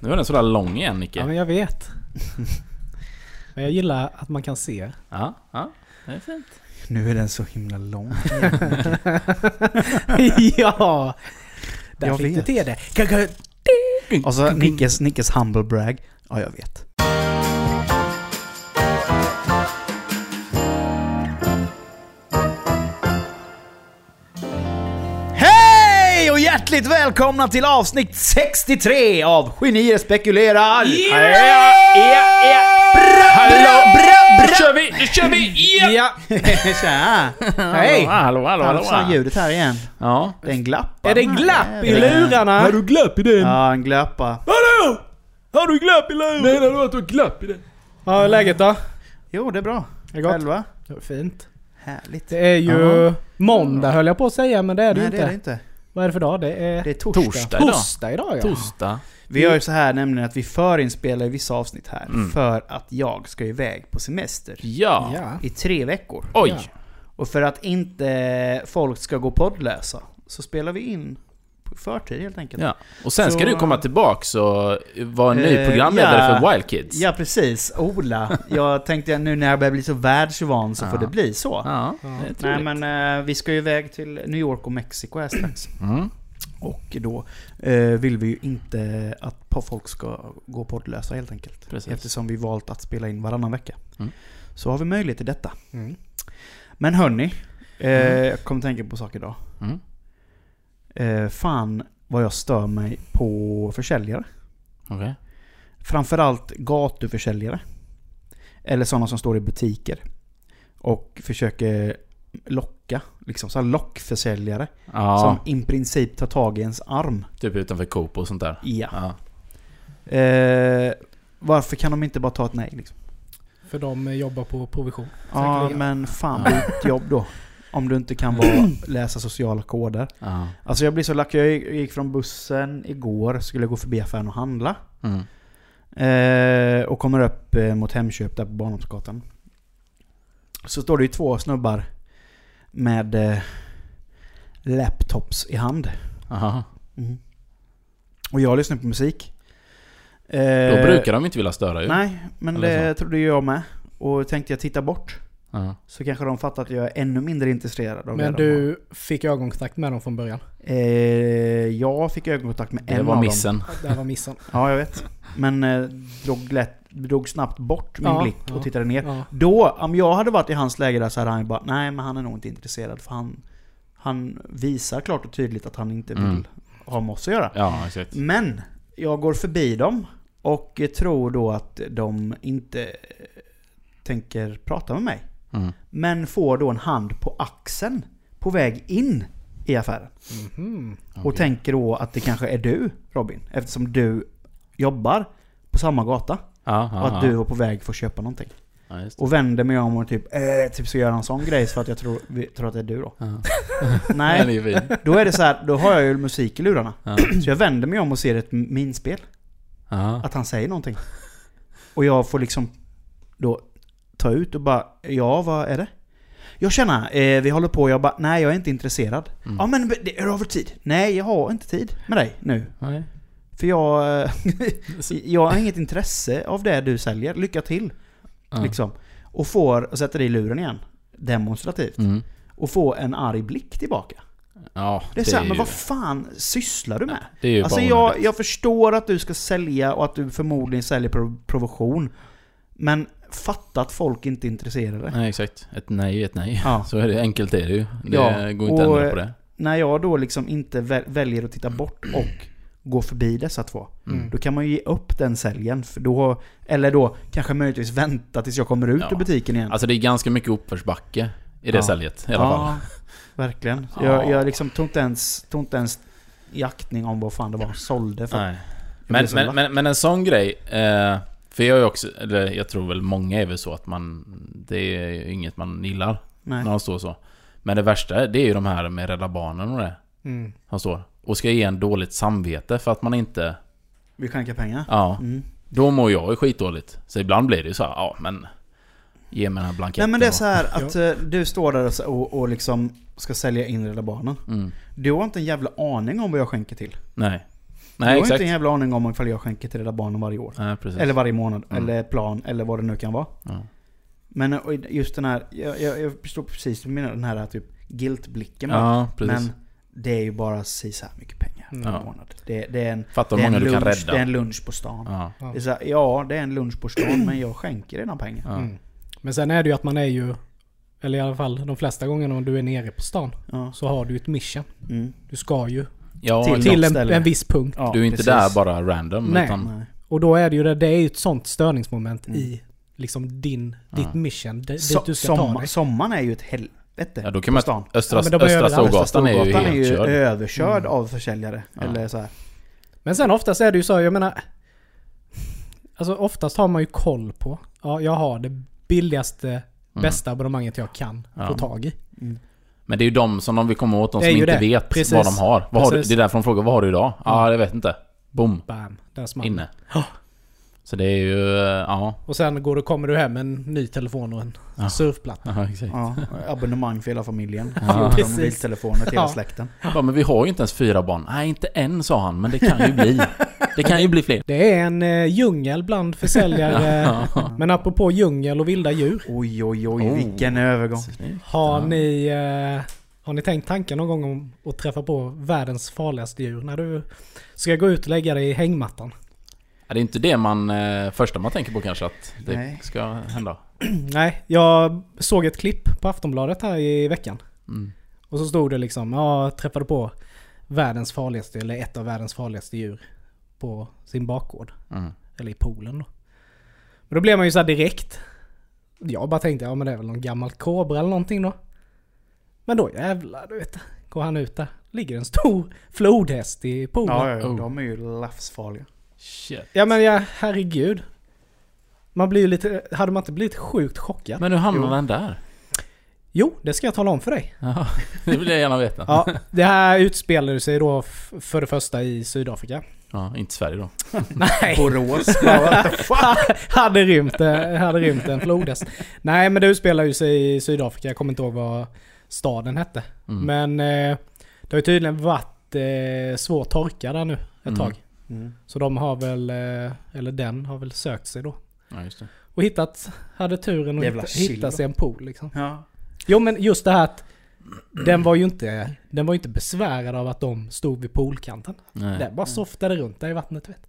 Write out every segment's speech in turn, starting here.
Nu är den sådär lång igen Nicke. Ja, men jag vet. Men jag gillar att man kan se. Ja, ja. Det är fint. Nu är den så himla lång. ja! Där Jag fick vet. du till det. Och så Nickes, Nickes humble brag. Ja, jag vet. Hjärtligt välkomna till avsnitt 63 av Genier spekulerar! Hallå! bra, Nu kör vi! Nu kör vi! Ja! Ja! Tja! Hej! Hallå, hallå, hallå. fan ljudet här igen. Ja. Det är en glappa. Är det glapp i lurarna? du glapp i den? Ja, en glappa. Hallå! Har du glapp i luren? Nej, det var du glapp i den. Ja, hur är läget då? Jo, det är bra. Det är gott. Själva? Det var Fint. Härligt. Det är ju måndag höll jag på att säga, men det är det ju Nej, inte. det är det inte. Vad är det för dag? Det är Det är torsdag. Torsdag idag. torsdag idag ja. Torsdag. Vi gör ju så här nämligen att vi förinspelar vissa avsnitt här Mm. för att jag ska iväg på semester Ja. I tre veckor. Oj. Ja. Och för att inte folk ska gå poddlösa så spelar vi in förtid helt enkelt. Ja. Och sen ska Så- du komma tillbaks och vara ny Eh, programledare ja. för Wild Kids. Ja, precis. Ola. Jag tänkte nu när jag börjar bli så världsvan så Ja. får det bli så. Ja, Ja. det Nej men eh, vi ska ju iväg till New York och Mexiko här strax. Mm. Och då eh, vill vi ju inte att folk ska gå poddlösa helt enkelt. Precis. Eftersom vi valt att spela in varannan vecka. Mm. Så har vi möjlighet till detta. Mm. Men hörni, eh, Mm. jag kommer tänka på saker idag. Mm. Eh, fan vad jag stör mig på försäljare. Okej. Framförallt gatuförsäljare. Eller sådana som står i butiker. Och försöker locka. Liksom så lockförsäljare. Ja, Som i princip tar tag i ens arm. typ utanför Coop och sånt där. Ja. Ja. Eh, varför kan de inte bara ta ett nej liksom? För de jobbar på provision. Ja, men fan byt jobb då. Om du inte kan vara, läsa sociala koder. Ja. Alltså jag blir så lack. Jag gick från bussen igår, skulle gå förbi affären och handla. Mm. Eh, och kommer upp eh, mot Hemköp där på Barnholmsgatan. Så står det ju två snubbar med eh, laptops i hand. Aha. Och jag lyssnar på musik. Då Eh, brukar de inte vilja störa ju. Nej, men Eller det trodde jag med. Och tänkte jag titta bort. Ja. Så kanske de fattar att jag är ännu mindre intresserad av Men det de du fick ögonkontakt med dem från början? Eh, jag fick ögonkontakt med Det en var av missen. Det var missen. dem. Ja, jag vet. Men eh, drog, lätt, drog snabbt bort min Ja, blick och ja. tittade ner. Ja. Då, om jag hade varit i hans läge där så hade han bara Nej men han är nog inte intresserad för han Han visar klart och tydligt att han inte vill Mm. ha med oss att göra. Ja, exakt. Men jag går förbi dem och tror då att de inte eh, tänker prata med mig. Mm. Men får då en hand på axeln på väg in i affären. Mhm. Och tänker då att det kanske är du Robin. Eftersom du jobbar på samma gata. Ja, Och att ja. du var på väg för att köpa någonting. Ja. Och vänder mig om och typ, eh, typ ska göra en sån grej för att jag tror, vi, tror att det är du då. Nej, är då är det så här, då har jag ju musik i lurarna. Så jag vänder mig om och ser ett minspel. Att han säger någonting. Och jag får liksom då ta ut och bara, ja vad är det? Jag känner, eh, vi håller på, jag bara, nej jag är inte intresserad. Mm. Ja men det, har du tid? Nej jag har inte tid med dig nu. Nej. För jag, eh, jag har inget intresse av det du säljer. Lycka till. Ja. Liksom. Och får, och sätter i luren igen. Demonstrativt. Mm. Och får en arg blick tillbaka. Ja, Det är såhär, men ju- vad fan sysslar du med? Det är ju Alltså jag, jag förstår att du ska sälja och att du förmodligen säljer provision. Men fatta att folk inte är intresserade. Nej, exakt. Ett nej är ett nej. Ja. Så är det. Enkelt är det ju. Det Ja, går inte att ändra på det. När jag då liksom inte väl, väljer att titta bort och gå förbi dessa två. Mm. Då kan man ju ge upp den säljen. För då, eller då kanske möjligtvis vänta tills jag kommer ut Ja. ur butiken igen. Alltså det är ganska mycket uppförsbacke i det Ja. säljet i alla fall. verkligen. Ja. Jag, jag liksom tog inte, ens, tog inte ens i aktning om vad fan det var de sålde för. Nej. Men, men, men, men en sån grej. Eh, för jag är också, eller jag tror väl många är väl så att man... Det är ju inget man gillar Nej. när de står så. Men det värsta det är ju de här med Rädda Barnen och det. Mm. Han står. Och ska ge en dåligt samvete för att man inte... Vi skänker pengar. Ja. Mm. Då mår jag ju skitdåligt. Så ibland blir det ju så här, ja men... Ge mig den här blanketten. Nej men det är så här att eh, du står där och, och liksom ska sälja in Rädda Barnen. Mm. Du har inte en jävla aning om vad jag skänker till. Nej. Du Nej, har exakt. inte en jävla aning om ifall jag skänker till Rädda Barnen varje år. Nej. Eller varje månad, Mm. eller plan, eller vad det nu kan vara. Ja. Men eh, just den här, jag, jag, jag förstår precis du menar, den här typ guilt-blicken. Ja. Men det är ju bara si så här mycket pengar Mm. per Ja. månad. Det, det, är en, Fattar det, hur är många en du kan lunch, rädda. det är en lunch på stan. Ja. Det är så här, ja, det är en lunch på stan, men jag skänker redan pengar. Ja. Mm. Men sen är det ju att man är ju, eller i alla fall de flesta gångerna om du är nere på stan, Ja. så har du ett mission. Mm. Du ska ju Ja, Till- en, en viss punkt. Ja, du är inte precis. där bara random. Nej. Utan, Nej. Och då är det ju det, det är ju ett sånt störningsmoment Mm. i liksom din, Ja. ditt mission, det, So, dit du ska ta sommar, dig. sommaren är ju ett helvete ja, då kan man... stan. Östra, Ja, Östra. Storgatan är ju helt är ju körd. överkörd Mm. av försäljare. Ja. Eller så här. Men sen oftast är det ju så, jag menar... Alltså oftast har man ju koll på, ja jag har det billigaste, Mm. bästa abonnemanget jag kan Ja. få tag i. Mm. Men det är ju de som de vill komma åt, de som inte det. vet Precis. vad de har. Vad har du. Det är därför de frågar vad har du idag? Ja, ah, jag vet inte. Boom. Bam, där. Inne. Ja. Så det är ju... eh, Ja. Och sen går du, kommer du hem med en ny telefon och en Ja. surfplatta. Ja, exakt. Ja, abonnemang för hela familjen. Ja. 14 Precis. mobiltelefoner till hela släkten. Ja, men vi har ju inte ens fyra barn. Nej, inte än sa han, men det kan ju bli. Det kan ju bli fler. Det är en eh, djungel bland försäljare. Ja. Men apropå djungel och vilda djur. Oj, oj, oj, Oh. vilken övergång. Har ni, eh, har ni tänkt tanken någon gång om att träffa på världens farligaste djur? När du ska gå ut och lägga dig i hängmattan. Är det inte det man... Eh, första man tänker på kanske att det Nej. ska hända? Nej, jag såg ett klipp på Aftonbladet här i veckan. Mm. Och så stod det liksom, ja, jag träffade på världens farligaste, eller ett av världens farligaste djur på sin bakgård. Mm. Eller i poolen då. Men då blev man ju så här direkt. Jag bara tänkte, ja men det är väl någon gammal kobra eller någonting då. Men då jävlar, du vet. Går han ut där. Ligger en stor flodhäst i poolen. Ja, Ja, ja, ja, Oh. de är ju livsfarliga. Shit. men ja, herregud. Man blir ju lite, hade man inte blivit sjukt chockad? Men hur hamnar Jo. den där? Jo, det ska jag tala om för dig. Ja, det vill jag gärna veta. Ja, det här utspelade sig då för det första i Sydafrika. Ja, inte Sverige då. Nej. Borås. Hade rymt, eh, hade rymt en flodhäst. Nej men det utspelar ju sig i Sydafrika. Jag kommer inte ihåg vad staden hette. Mm. Men eh, det har ju tydligen varit eh, svår torka där nu ett Mm. tag. Mm. Så de har väl, eh, eller den har väl sökt sig då. Ja, just det. Och hittat, hade turen att hitta, hitta sig en pool liksom. Ja. Jo men just det här att den var ju inte, den var inte besvärad av att de stod vid poolkanten. Nej. Den bara softade runt där i vattnet vet.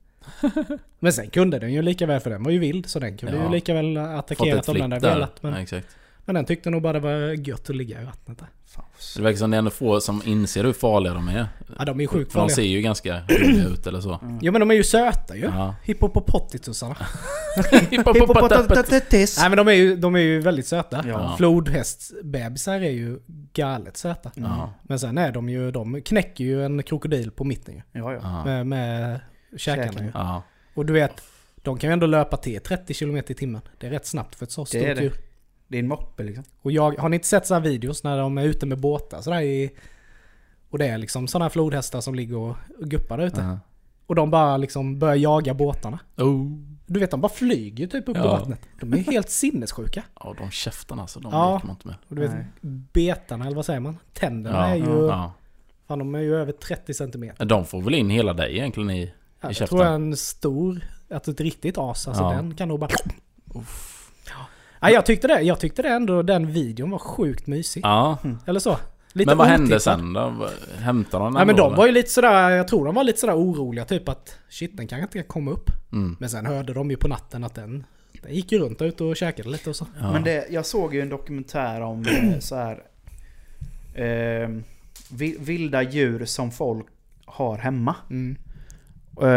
Men sen kunde den ju lika väl, för den var ju vild, så den kunde Ja. ju lika väl attackerat om den hade där. velat. Men, Ja, exakt. Men den tyckte nog bara det var gött att ligga i vattnet där. Fan, Det verkar som det är ändå få som inser hur farliga de är. Ja de är ju sjukt För de farliga. ser ju ganska roliga ut eller så. Mm. Jo men de är ju söta ju. Ja. Hippopotatis. Nej men de är ju, de är ju väldigt söta. Ja. Flodhästbebisar är ju galet söta. Mm. Men sen är de ju, de knäcker ju en krokodil på mitten ju. Ja, ja. Med, med käkarna ju. Ja. Och du vet, de kan ju ändå löpa till 30 km i timmen. Det är rätt snabbt för ett så stort djur. Det är en moppe liksom. Och jag, har ni inte sett sådana videos när de är ute med båtar sådär i... Och det är liksom sådana här flodhästar som ligger och guppar där ute. Ja. Och de bara liksom börjar jaga båtarna. Oh. Du vet, de bara flyger typ upp på Ja. vattnet. De är helt sinnessjuka. Ja, de käftarna alltså. De Ja. leker man inte med. Och du vet, Nej. betarna, eller vad säger man? Tänderna Ja. är ju... Ja. Fan, de är ju över 30 centimeter. De får väl in hela dig egentligen i... Ja, jag käften. tror en stor, att ett riktigt as, alltså Ja. den kan nog bara... Ja, jag tyckte det. Jag tyckte det ändå, den videon var sjukt mysig. Ja. Eller så. Lite Men vad hände sen då? Hämtade de den Nej men då, de var ju lite sådär, jag tror de var lite sådär oroliga typ att shit den kanske inte kan komma upp. Mm. Men sen hörde de ju på natten att den, den gick ju runt ute och käkade lite och så. Ja. Men det, jag såg ju en dokumentär om eh, så här eh, vi- vilda djur som folk har hemma. Mm. Eh,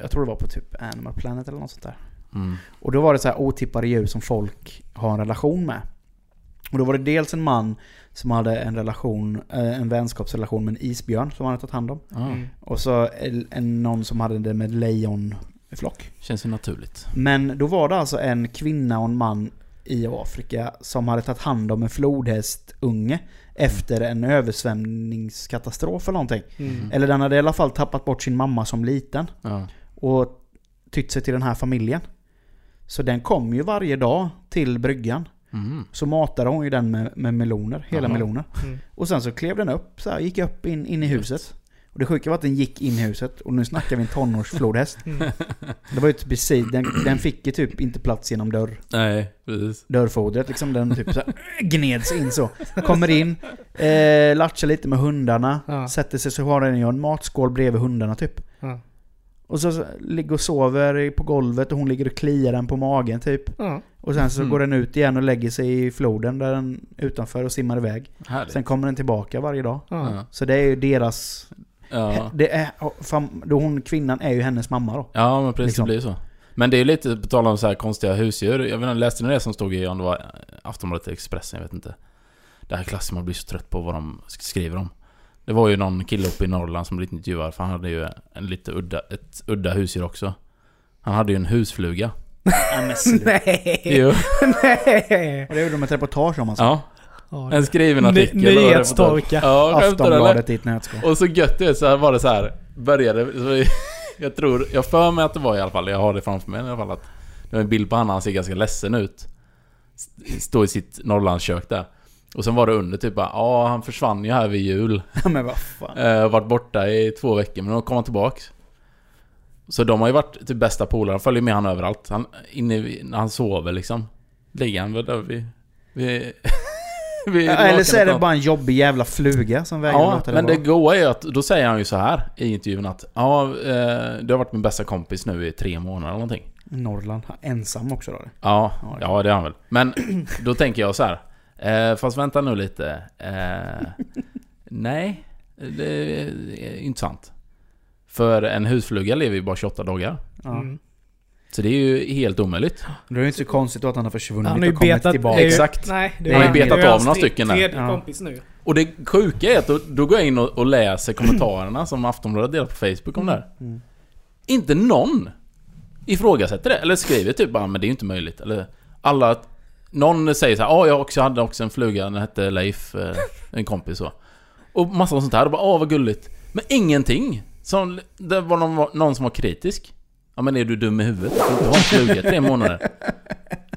jag tror det var på typ Animal Planet eller något sånt där. Mm. Och då var det så här otippade djur som folk har en relation med. Och då var det dels en man som hade en relation, eh, en vänskapsrelation med en isbjörn som han hade tagit hand om. Ja. Mm. Och så en, en, någon som hade det med lejonflock. Känns ju naturligt. Men då var det alltså en kvinna och en man i Afrika som hade tagit hand om en flodhästunge efter en översvämningskatastrof eller någonting. Mm. Eller den hade i alla fall tappat bort sin mamma som liten Ja. och tytt sig till den här familjen. Så den kom ju varje dag till bryggan. Mm. Så matade hon ju den med, med meloner, hela Jaha. meloner. Mm. Och sen så klev den upp, så här, gick upp in, in i huset. Och det sjuka var att den gick in i huset och nu snackar vi en tonårsflodhäst. Mm. Det var ju typ precis, den, den fick ju typ inte plats genom dörr, Nej, precis. dörrfodret liksom. Den typ så här, gneds in så. Kommer in, eh, latchar lite med hundarna, Ja. sätter sig så har den ju en matskål bredvid hundarna typ. Ja. Och så, ligger och sover på golvet och hon ligger och kliar den på magen typ. Ja. Och sen så Mm. går den ut igen och lägger sig i floden där den utanför och simmar iväg. Härligt. Sen kommer den tillbaka varje dag. Ja. Så det är ju deras... Ja. Det är, då hon, kvinnan är ju hennes mamma då. ja, men precis. Liksom. Det blir så. Men det är lite, på tal om så här konstiga husdjur. Jag vet inte, läste ni det som stod i, om det var Aftonbladet Expressen, jag vet inte. Det här klassiskt, man blir så trött på vad de skriver om. Det var ju någon kille uppe i Norrland som blev intervjuad, för han hade ju en lite udda, ett udda husdjur också. Han hade ju en husfluga. Nej! Jo. Nej! Och det gjorde de ett reportage om alltså. Ja, en skriven Ny- artikel. reportage. nyhetstorka. Ja? Aftonbladet i ett nötskal. Och så gött du vet, så här var det så här Började, så jag tror, jag för mig att det var i alla fall, jag har det framför mig i alla fall att Det var en bild på honom, han ser ganska ledsen ut Står i sitt Norrlandskök där Och sen var det under typ bara, ja han försvann ju här vid jul men vad fan. eh, Varit borta i två veckor, men då kom han tillbaks Så de har ju varit typ bästa polare, han följer med han överallt han, inne vid, när han sover liksom Ligger han väl där vid, vid, vid Ja, eller så är det bara en jobbig jävla fluga som vägrar Ja, låta men det goa är ju att då säger han ju så här i intervjun att Ja, eh, du har varit min bästa kompis nu i tre månader eller någonting. Norrland. Ensam också då. Ja, ja det är han väl. Men då tänker jag så här. Eh, fast vänta nu lite. Eh, nej, det är inte sant. För en husfluga lever ju bara 28 dagar. Mm. Så det är ju helt omöjligt. Då är det inte så konstigt att han har försvunnit Han har ju och kommit betat... tillbaka. Exakt. Nej, det Han har ju betat av några stycken där. Kompis nu. Och det sjuka är att då, då går jag in och, och läser kommentarerna som Aftonbladet delar på Facebook om det här. Mm. Inte någon ifrågasätter det. Eller skriver typ bara men det är ju inte möjligt. Eller alla... Någon säger så här, ja jag också hade också en fluga, den hette Leif, eh, en kompis så. Och massa sånt här, och bara åh vad gulligt. Men ingenting! Som, det var någon, någon som var kritisk. Ja men är du dum i huvudet? Du får inte ha en fluga i tre månader.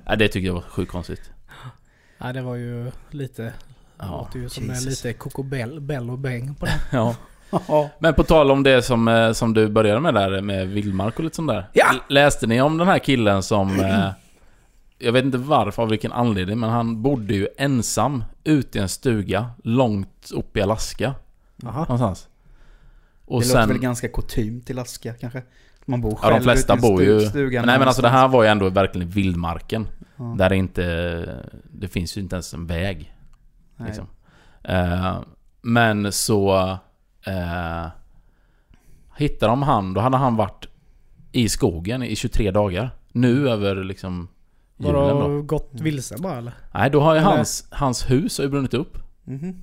Nej det tycker jag var sjukt konstigt. Ja, det var ju lite... Ja, låter ju som Jesus. lite Coco Bell, Bell och Beng på det. Ja. Ja. Men på tal om det som, eh, som du började med där med vildmark och lite sånt där. Ja! Läste ni om den här killen som... Jag vet inte varför, av vilken anledning, men han bodde ju ensam ute i en stuga långt upp i Alaska. Jaha. Någonstans. Och det låter väl sen... ganska kutym till Aska kanske? Man bor Ja, själv de flesta bor ju... Nej men alltså det här var ju ändå verkligen vildmarken. Ja. Där det inte... Det finns ju inte ens en väg. Liksom. Eh, men så... Eh, hittade de han, då hade han varit i skogen i 23 dagar. Nu över liksom julen då. Vadå, gått vilse bara eller? Nej, då har ju Eller- hans, hans hus har ju brunnit upp. Mhm.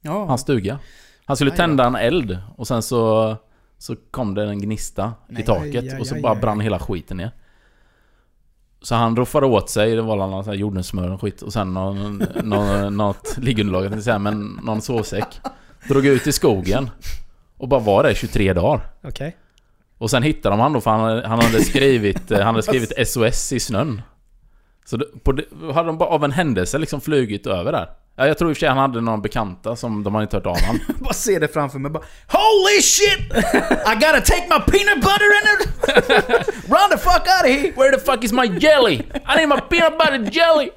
Ja. Hans stuga. Han skulle Aj då. tända en eld och sen så... Så kom det en gnista Nej. i taket Aj, aj, och så aj, bara aj. brann hela skiten ner. Så han roffade åt sig, det var någon sån här jordnötssmör och skit och sen någon, någon, något liggunderlag, jag tänkte säga, men någon sovsäck. Drog ut i skogen och bara var där i 23 dagar. Okej. Och sen hittade de han då för han, han hade skrivit, eh, han hade skrivit SOS i snön. Så det, på det, hade de bara av en händelse liksom flugit över där. Ja, jag tror i och för sig han hade några bekanta som de hade inte hört av han. bara ser det framför mig bara Holy shit! I gotta take my peanut butter and it! Run the fuck out of here! Where the fuck is my jelly? I need my peanut butter jelly!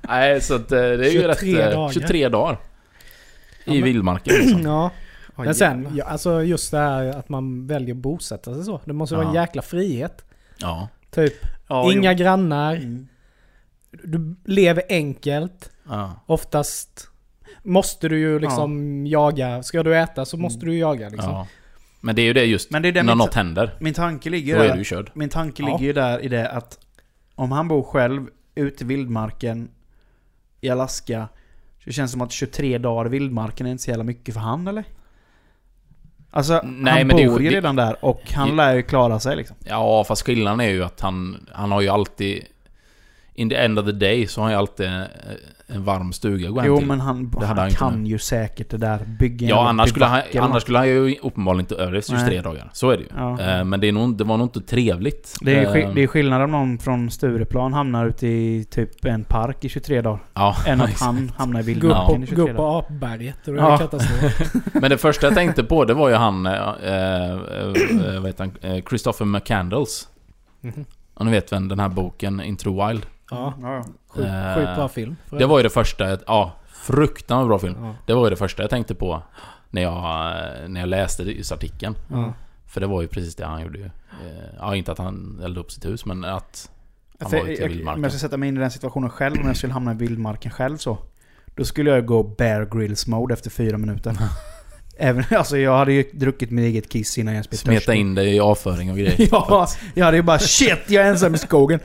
Nej, så att eh, det är ju 23 rätt... eh, dagar. 23 dagar. I vildmarken liksom. Ja. Men sen, ja, alltså just det här att man väljer att bosätta sig så. Det måste vara en Ja. jäkla frihet. Ja. Typ, Ja, inga jo. grannar. Mm. Du lever enkelt. ja. Oftast måste du ju liksom jaga. Ska du äta så måste du jaga liksom. ja. Men det är ju det just Men det är det när min, något händer. min tanke ligger Då är där. du körd. Min tanke Ja. ligger ju där i det att om han bor själv ute i vildmarken i Alaska så det känns som att 23 dagar i vildmarken är inte så jävla mycket för han eller? Alltså, Nej, han men bor ju- det- redan där och han det- lär ju klara sig liksom. Ja, fast skillnaden är ju att han, han har ju alltid... in the end of the day så har han ju alltid en varm stuga att gå hem Jo till. men han, han han kan ju säkert det där. Bygga en Ja, annars skulle, han, annars skulle han ju uppenbarligen inte överleva 23 Nej. dagar. Så är det ju. Ja. Eh, Men det, är nog, det var nog inte trevligt. Det är, Eh, det är skillnad om någon från Stureplan hamnar ute i typ en park i 23 dagar. ja, Än att exakt. han hamnar i vildmarken i på, 23 gå upp dagar. på apberget och det Ja. är katastrof. Men det första jag tänkte på det var ju han... Eh, eh, vad heter han? Christopher McCandles. Mhm. Om ni vet vem den här boken Into the Wild. Ja, sjukt Eh, bra film. Det var ju det första... Ja, fruktansvärt bra film. Ja. Det var ju det första jag tänkte på när jag, när jag läste just artikeln. Ja. För det var ju precis det han gjorde ju. Eh, Ja, inte att han eldade upp sitt hus, men att... Han För var ute i jag, om vildmarken. jag ska sätta mig in i den situationen själv, om jag skulle hamna i vildmarken själv så. Då skulle jag gå Bear Grylls mode efter fyra minuter. Även, alltså jag hade ju druckit mitt eget kiss innan jag blev Smeta törstig. in det i avföring och grejer. Ja, jag hade ju bara shit, jag är ensam i skogen.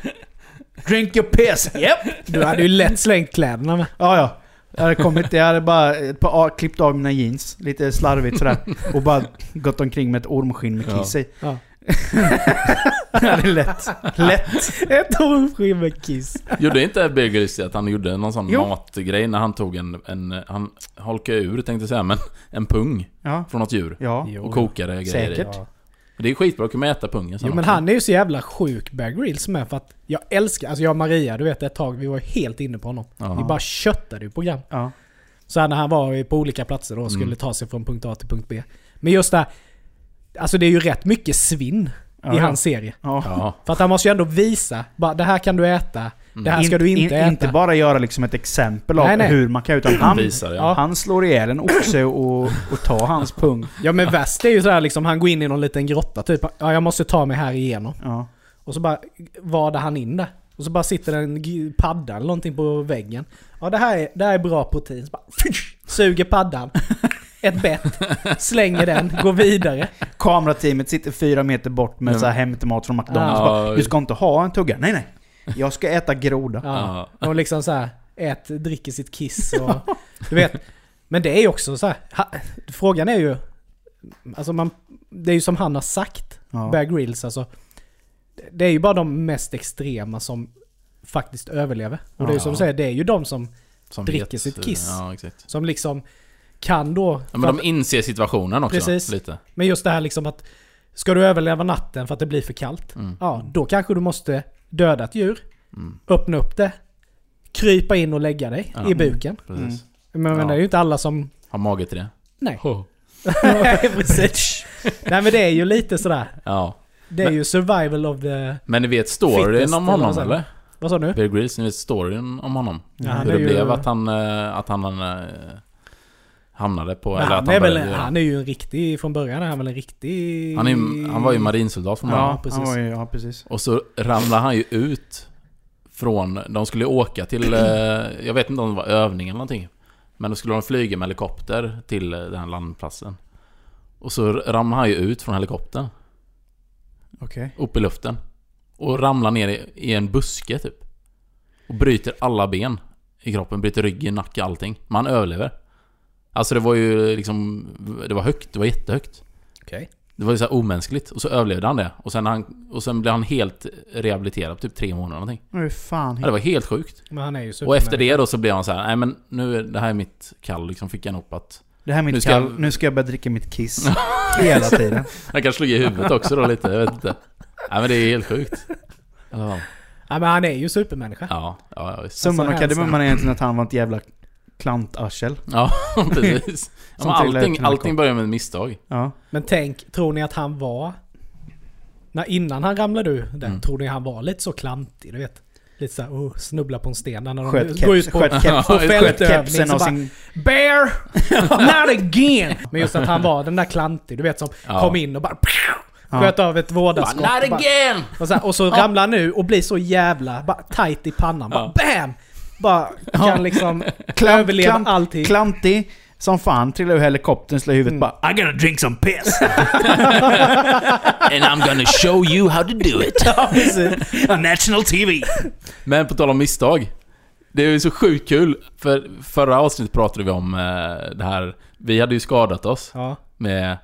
Drink your piss! Yep! Du hade ju lätt slängt kläderna med. Ja, ja. Jag hade kommit, jag hade bara ett par, klippt av mina jeans, lite slarvigt sådär. Och bara gått omkring med ett ormskinn med kiss i. Ja. Det är lätt. Lätt. Ett ormskinn med kiss. Gjorde inte Bear Grylls att han gjorde någon sån Jo. matgrej när han tog en... en han holkade ur tänkte jag säga, men en pung Ja. från något djur. Ja. Och kokade grejer i. Det är skitbra att kunna äta pungen sen Jo men också. han är ju så jävla sjuk Bear Grylls med för att jag älskar, alltså jag och Maria, du vet ett tag, vi var helt inne på honom. Ja. Vi bara köttade ju program. Ja. Så här när han var på olika platser då och skulle Mm. ta sig från punkt A till punkt B. Men just det här, alltså det är ju rätt mycket svinn Ja, i hans serie. Ja. Ja. För att han måste ju ändå visa, bara det här kan du äta, det här ska du inte in, äta. Inte bara göra liksom ett exempel av Nej, nej. hur man kan, utan Han han, visar. Ja. Han slår ihjäl en oxe och, och tar hans pung. Ja men värst är ju sådär liksom, han går in i någon liten grotta typ. Ja jag måste ta mig här igenom. Ja. Och så bara vadar han in där. Och så bara sitter en padda eller någonting på väggen. Ja det här är, det här är bra protein. Så bara, fysch, suger paddan. Ett bett. Slänger den, går vidare. Kamerateamet sitter fyra meter bort med Ja. så här hämtmat från McDonalds. Ja. Bara, du ska inte ha en tugga. Nej, nej. Jag ska äta groda. Ja. Ja. Och liksom så här, ät, dricker sitt kiss och... Du vet. Men det är ju också så här, ha, Frågan är ju... Alltså man... Det är ju som han har sagt, Ja. Bear Grylls alltså. Det är ju bara de mest extrema som faktiskt överlever. Och det är ju som du säger, det är ju de som, Som dricker sitt kiss. Ja, exakt. som liksom kan då... Ja, men de inser situationen också. Precis. Lite. Men just det här liksom att... Ska du överleva natten för att det blir för kallt? Mm. Ja, då kanske du måste döda ett djur, Mm. öppna upp det, krypa in och lägga dig Ja. i buken. Precis. Men, men Ja. det är ju inte alla som... Har mage till det. Nej. Oh. Precis. Nej men det är ju lite sådär. Ja. Det är ju survival of the... Men ni vet storyn Fittest, om eller honom säger eller? Vad sa du? Bear Grylls, ni vet storyn om honom? Ja, Hur det ju- blev att han, eh, att han eh, hamnade på... Men eller att han, är väl, började han är ju en riktig... Från början är han väl en riktig... han, är, han var ju marinsoldat från början. Ja, precis. Han var ju, ja, precis. Och så ramlade han ju ut från... De skulle åka till... eh, Jag vet inte om det var övning eller någonting. Men då skulle de flyga med helikopter till eh, den här landplatsen. Och så ramlade han ju ut från helikoptern. Okej. Upp i luften. Och ramlar ner i, i en buske typ. Och bryter alla ben i kroppen. Bryter ryggen, nacke, allting. Man överlever. Alltså det var ju liksom... Det var högt. Det var jättehögt. Okej. Det var ju så här omänskligt. Och så överlevde han det. Och sen, han, och sen blev han helt rehabiliterad på typ tre månader någonting. Hur fan... Ja, det var helt sjukt. Men han är ju Och efter det då så blev han så här, nej men nu, är- det här är mitt kall liksom. Fick han upp att... Det här är Nu mitt ska kall. jag- Nu ska jag börja dricka mitt kiss. Hela tiden. Han kanske slog i huvudet också då lite, jag vet inte. Nej men det är helt sjukt. Ja, Ja men han är ju supermänniska. ja, ja, ja visst. Summan Alltså, av kardemumman hälsa. är egentligen att han var ett jävla klantarsel. Ja, precis. Ja, men allting, allting börjar med ett misstag. Ja. Men tänk, tror ni att han var... När innan han ramlade ur där, Mm. tror ni han var lite så klantig? Du vet? Lite såhär, oh, snubbla på en sten. När de Sköt, går ut på, sköt, keps, på fältövning så och bara, sin... Bear! Not again! Men just att han var den där klantig, du vet som Ja. kom in och bara Ja. sköt av ett vådaskott. Not och bara- again! Och så, här, och så ramlar han nu och blir så jävla bara tight i pannan. Bara BAM! Bara kan liksom Klant- överleva klant- allting. Klantig som fan, trillar ur helikoptern, slår i huvudet bara I gotta drink some piss! And I'm gonna show you how to do it. Ja. On national TV! Men på tal om misstag. Det är ju så sjukt kul, för förra avsnittet pratade vi om eh, det här... Vi hade ju skadat oss Ja. med...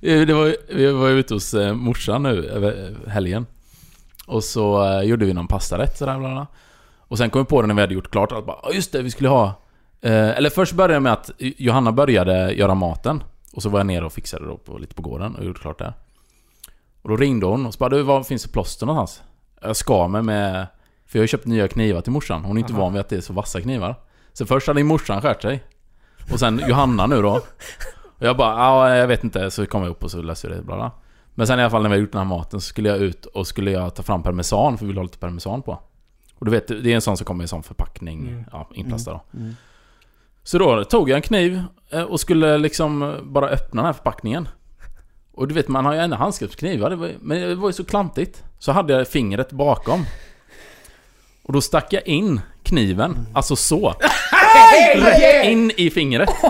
det var, vi var ju ute hos eh, morsan nu över helgen. Och så eh, gjorde vi någon pastarätt sådär bla bla. Och sen kom vi på det när vi hade gjort klart att bara, "Ja, just det, vi skulle ha... Eh, eller först började det med att Johanna började göra maten. Och så var jag nere och fixade då på, lite på gården och gjorde klart det. Och då ringde hon och så bara, du, var finns det plåster någonstans? Jag skar mig med... För jag har ju köpt nya knivar till morsan. Hon är inte Aha. van vid att det är så vassa knivar. Så först hade morsan skärt sig. Och sen Johanna nu då. Och jag bara, ja jag vet inte. Så kom jag upp och så löste vi det, bla bla. Men sen i alla fall när vi hade gjort den här maten så skulle jag ut och skulle jag ta fram parmesan för vi vill ha lite parmesan på. Och du vet, det är en sån som kommer i en sån förpackning, Mm. ja, inplastad då. Mm. Så då tog jag en kniv eh, och skulle liksom bara öppna den här förpackningen. Och du vet, man har ju ändå handskriftsknivar, det var, ju- men det var ju så klantigt. Så hade jag fingret bakom. Och då stack jag in kniven, alltså så. Rätt in i fingret.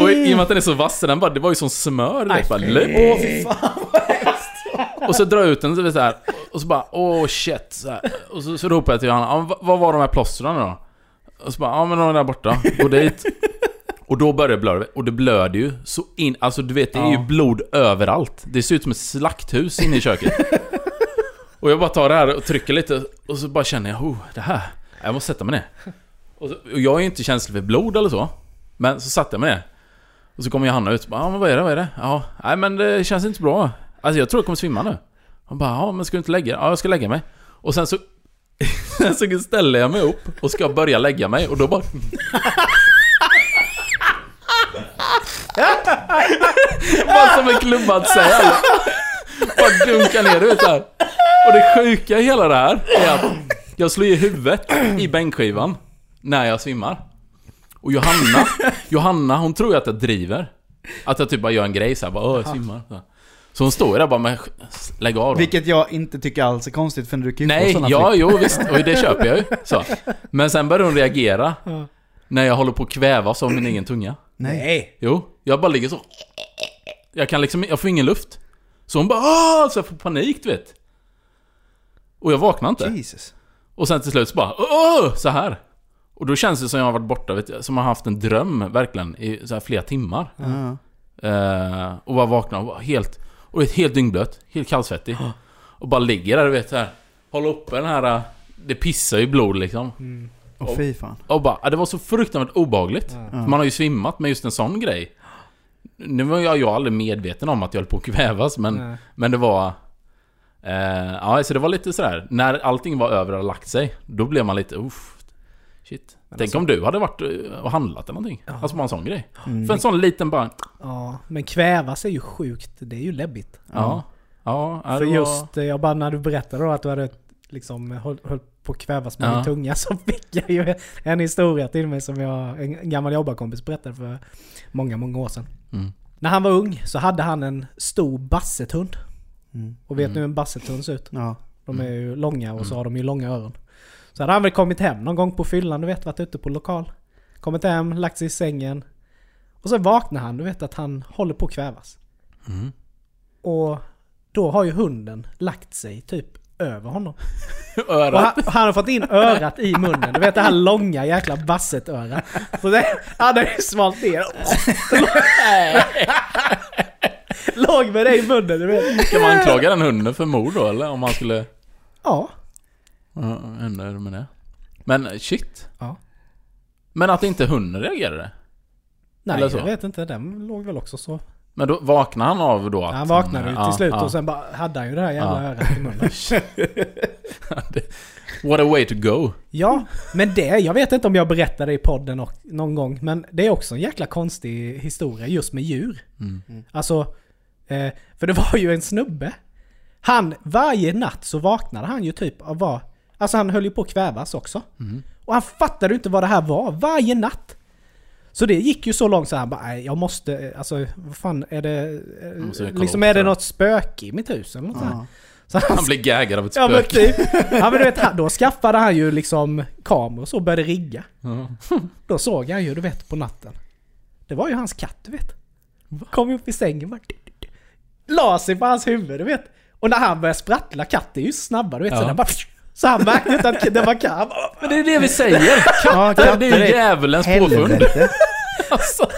Och i och med att den är så vass, den bara, det var ju som smör. Du vet, bara. Åh fy fan. Och så drar jag ut den så, här, och så bara åh shit. Så här. Och så, så ropar jag till Johanna, "Ja, men vad- var de här plåstren då? Och så bara, ja men de är där borta. Gå dit. Och då börjar det blöda. Och det blöder ju så in... Alltså du vet, det är ju blod överallt. Det ser ut som ett slakthus inne i köket. Och jag bara tar det här och trycker lite och så bara känner jag, oh, det här. Jag måste sätta mig ner. Och, så, och jag är ju inte känslig för blod eller så. Men så satte jag mig ner. Och så kommer Johanna ut och bara, ja men vad är det, vad är det? Ja, nej men det känns inte så bra. Alltså jag tror jag kommer svimma nu. Hon bara, ja men ska du inte lägga dig? Ja, jag ska lägga mig. Och sen så... sen så ställer jag mig upp och ska börja lägga mig och då bara... bara som en klubbad säl. Bara dunkar ner, du vet. Och det sjuka i hela det här är att jag slår i huvudet i bänkskivan när jag svimmar. Och Johanna, Johanna hon tror ju att jag driver. Att jag typ bara gör en grej såhär bara åh jag svimmar. Så, här så hon står där bara med lägg av då. Vilket jag inte tycker alls är konstigt för du kan ju få Nej, såna ja flick. jo visst. Och det köper jag ju. Så. Men sen börjar hon reagera. När jag håller på att kvävas av min egen tunga. Nej. Jo, jag bara ligger så. Jag kan liksom, jag får ingen luft. Så hon bara Åh! Så jag får panik du vet. Och jag vaknar inte. Jesus. Och sen till slut så bara Åh! Så här. Och då känns det som jag har varit borta, vet jag, som jag har haft en dröm verkligen i så här flera timmar. Ja. Eh, och bara vaknar och var helt... Och är helt dyngblöt, helt kallsvettig. Och bara ligger där du vet här. Håller uppe den här... eh, Det pissar ju blod liksom. Mm. Åh fy fan. Och bara, ja, det var så fruktansvärt. Ja. För man har ju svimmat med just en sån grej. Nu var jag, jag aldrig medveten om att jag höll på att kvävas, men, Nej. men det var... Eh, ja, så det var lite sådär. När allting var över och lagt sig, då blev man lite uff. Shit. Men Tänk alltså- om du hade varit eh, och handlat eller någonting. Ja. Alltså bara en sån grej. Mm. För en sån liten bara... Ja, men kvävas är ju sjukt. Det är ju läbbigt. Ja. Ja, ja För var- just, eh, jag bara när du berättade då att du hade liksom höll, höll på att kvävas med Ja. din tunga så fick jag ju en historia till mig som jag, en gammal jobbarkompis berättade för många, många år sedan. Mm. När han var ung så hade han en stor bassetthund. Mm. Och vet Mm. ni hur en bassetthund ser ut? Ja. De är ju långa och så Mm. har de ju långa öron. Så hade han väl kommit hem någon gång på fyllan, du vet, varit ute på lokal. Kommit hem, lagt sig i sängen. Och så vaknar han, du vet att han håller på att kvävas. Mm. Och då har ju hunden lagt sig typ över honom. Och Örat. han, han har fått in örat i munnen. Du vet det här långa jäkla bassetörat. Så det, han har ju svalt ner. Låg med det i munnen, du vet. Kan man anklaga den hunden för mord då eller? Om man skulle... Ja. Ja, är det med det. Men shit. Ja. Men att inte hunden reagerade? Nej, Eller så. jag vet inte. Den låg väl också så. Men då vaknade han av då att... han vaknade ju ja, till slut ja. och sen bara hade han ju det här jävla Ja. örat i munnen. What a way to go. Ja, men det, jag vet inte om jag berättade i podden och, någon gång, men det är också en jäkla konstig historia just med djur. Mm. Alltså, eh, för det var ju en snubbe. Han, varje natt så vaknade han ju typ av vad... Alltså han höll ju på att kvävas också. Mm. Och han fattade inte vad det här var, varje natt. Så det gick ju så långt så han bara, jag måste, eh, alltså vad fan är det... eh, Liksom är det något spöke i mitt hus eller något Ja. Så han Han blev gaggad av ett Ja men spöke. typ. Ja men du vet, då skaffade han ju liksom kameror och så började rigga. Ja. Då såg han ju, du vet, på natten. Det var ju hans katt, du vet. Kom upp i sängen bara... La sig på hans huvud, du vet. Och när han började sprattla, katten är ju snabbare, du vet. Så, Ja. den bara, så han märkte inte att det var katt. Men det är det vi säger! Ja, Katter, det är ju djävulens påfund. Alltså.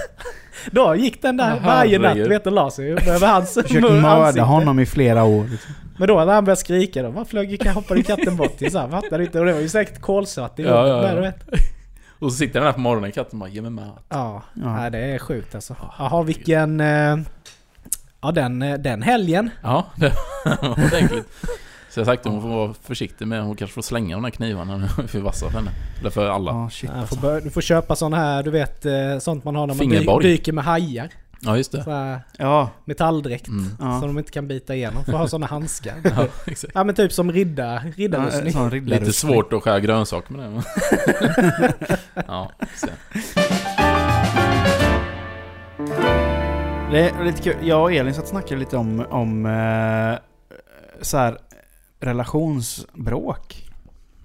Då gick den där Ja, varje natt, vet du, la sig över hans Försökt mun- mörda ansikte. honom i flera år. Liksom. Men då när han började skrika då, vad flög hoppade katten bort till så fattade inte. Och det var ju säkert kolsvart i Ja, ja, ja. vet. Och så sitter den där på morgonen, katten bara 'Ge mig mat' Ja, Ja. Nej, det är sjukt alltså. Jaha, vilken... eh, Ja, den, eh, den helgen. Ja, det var ordentligt. Så jag har sagt att hon får vara försiktig med, hon kanske får slänga de där knivarna nu för vassa för henne. Eller för alla. Ja, shit Ja, alltså. får bör, du får köpa sån här, du vet, eh, sånt man har när man dy, Fingerborg. dyker med hajar. Ja, just det. Här Ja, metalldräkt. Mm. Ja. Så de inte kan bita igenom. Får ha såna handskar. Ja, exakt. Ja men typ som ridda, ja riddarrustning. riddarrustning. Lite svårt att skära grönsaker med det. ja, så. Det är lite kul. Jag och Elin satt och snackade lite om, om eh, så här, relationsbråk.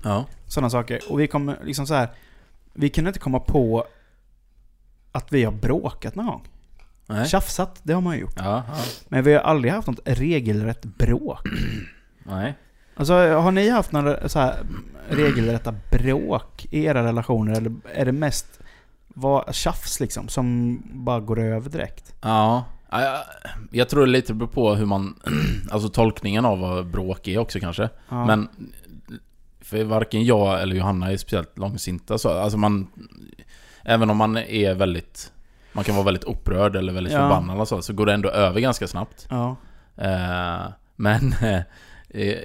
ja. Sådana saker. Och vi kom liksom så här. Vi kunde inte komma på att vi har bråkat någon gång. Nej. Tjafsat, det har man ju gjort. Ja, ja. Men vi har aldrig haft något regelrätt bråk. Nej. Alltså har ni haft några så här regelrätta bråk i era relationer? Eller är det mest vad, tjafs liksom som bara går över direkt? Ja. Ja, jag, jag tror det lite beror på hur man... Alltså tolkningen av vad bråk är också kanske. Ja. Men... För varken jag eller Johanna är speciellt långsinta så. Alltså man... Även om man är väldigt... Man kan vara väldigt upprörd eller väldigt Ja. förbannad och så, så går det ändå över ganska snabbt. Ja. Eh, men... Eh,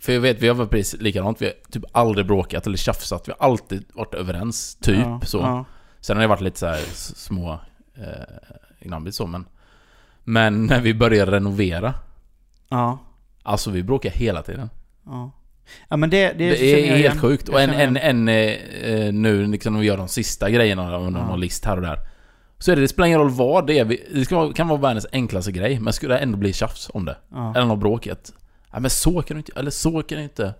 för jag vet, vi har varit precis likadant. Vi har typ aldrig bråkat eller tjafsat. Vi har alltid varit överens, typ ja. så. Ja. Sen har det varit lite så här små eh, gnabbigt så men Men när vi började renovera Ja. Alltså vi bråkar hela tiden Ja. Ja men det, det, Det, känner jag är helt igen. sjukt Jag och en, känner en, igen. en eh, eh, nu liksom när vi gör de sista grejerna av någon Ja. list här och där Så är det, det spelar ingen roll vad det är vi, Det ska vara, kan vara världens enklaste grej Men skulle det ändå bli tjafs om det Ja. Eller något bråket Nej men så kan du inte, eller så kan du inte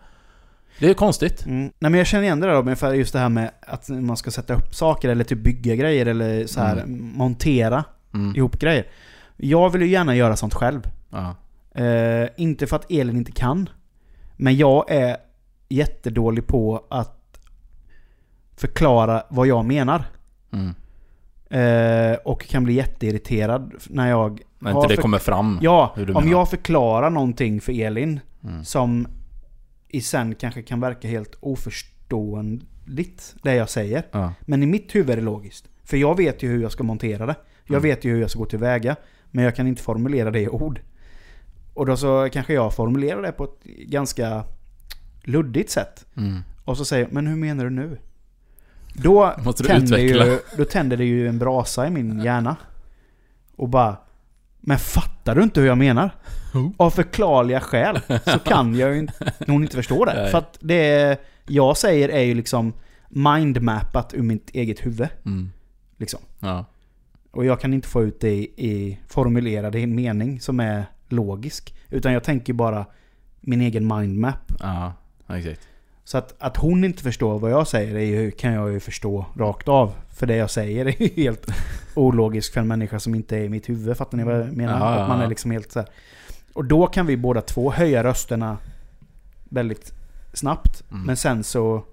Det är konstigt Mm. Nej men jag känner igen det där för just det här med att man ska sätta upp saker eller typ bygga grejer eller så här montera mm. ihop grejer. Jag vill ju gärna göra sånt själv. ja. Eh, inte för att Elin inte kan. Men jag är jättedålig på att förklara vad jag menar. mm. Eh, och kan bli jätteirriterad när jag... När inte det kommer fram Ja, om menar. jag förklarar någonting för Elin mm. som i sen kanske kan verka helt oförståeligt, det jag säger. ja. Men i mitt huvud är det logiskt. För jag vet ju hur jag ska montera det. Jag Mm. vet ju hur jag ska gå tillväga. Men jag kan inte formulera det i ord. Och då så kanske jag formulerar det på ett ganska luddigt sätt. Mm. Och så säger jag, men hur menar du nu? Då, Måste du tänder ju, då tänder det ju en brasa i min hjärna. Och bara, men fattar du inte hur jag menar? Av förklarliga skäl så kan jag ju inte, nog inte förstå det. Nej. För att det jag säger är ju liksom mindmappat ur mitt eget huvud. Mm. Liksom. Ja. Och jag kan inte få ut det i, i formulerad mening som är logisk. Utan jag tänker bara min egen mindmap. Ja, exakt. Så att, att hon inte förstår vad jag säger ju, kan jag ju förstå rakt av. För det jag säger är ju helt ologiskt för en människa som inte är i mitt huvud. Fattar ni vad jag menar? Ja, ja, Att man är liksom helt så här. Och då kan vi båda två höja rösterna väldigt snabbt. Mm. Men sen så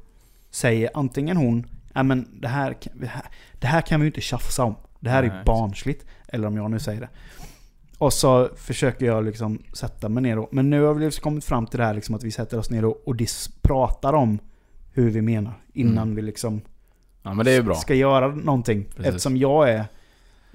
säger antingen hon Ja men det här, kan- det här, det här kan vi ju inte tjafsa om. Det här är ju barnsligt. Eller om jag nu säger det. Och så försöker jag liksom sätta mig ner och, Men nu har vi liksom kommit fram till det här liksom att vi sätter oss ner och, och dis, pratar om hur vi menar. Innan Mm. vi liksom Ja men det är ju bra. ska göra någonting. Precis. Eftersom jag är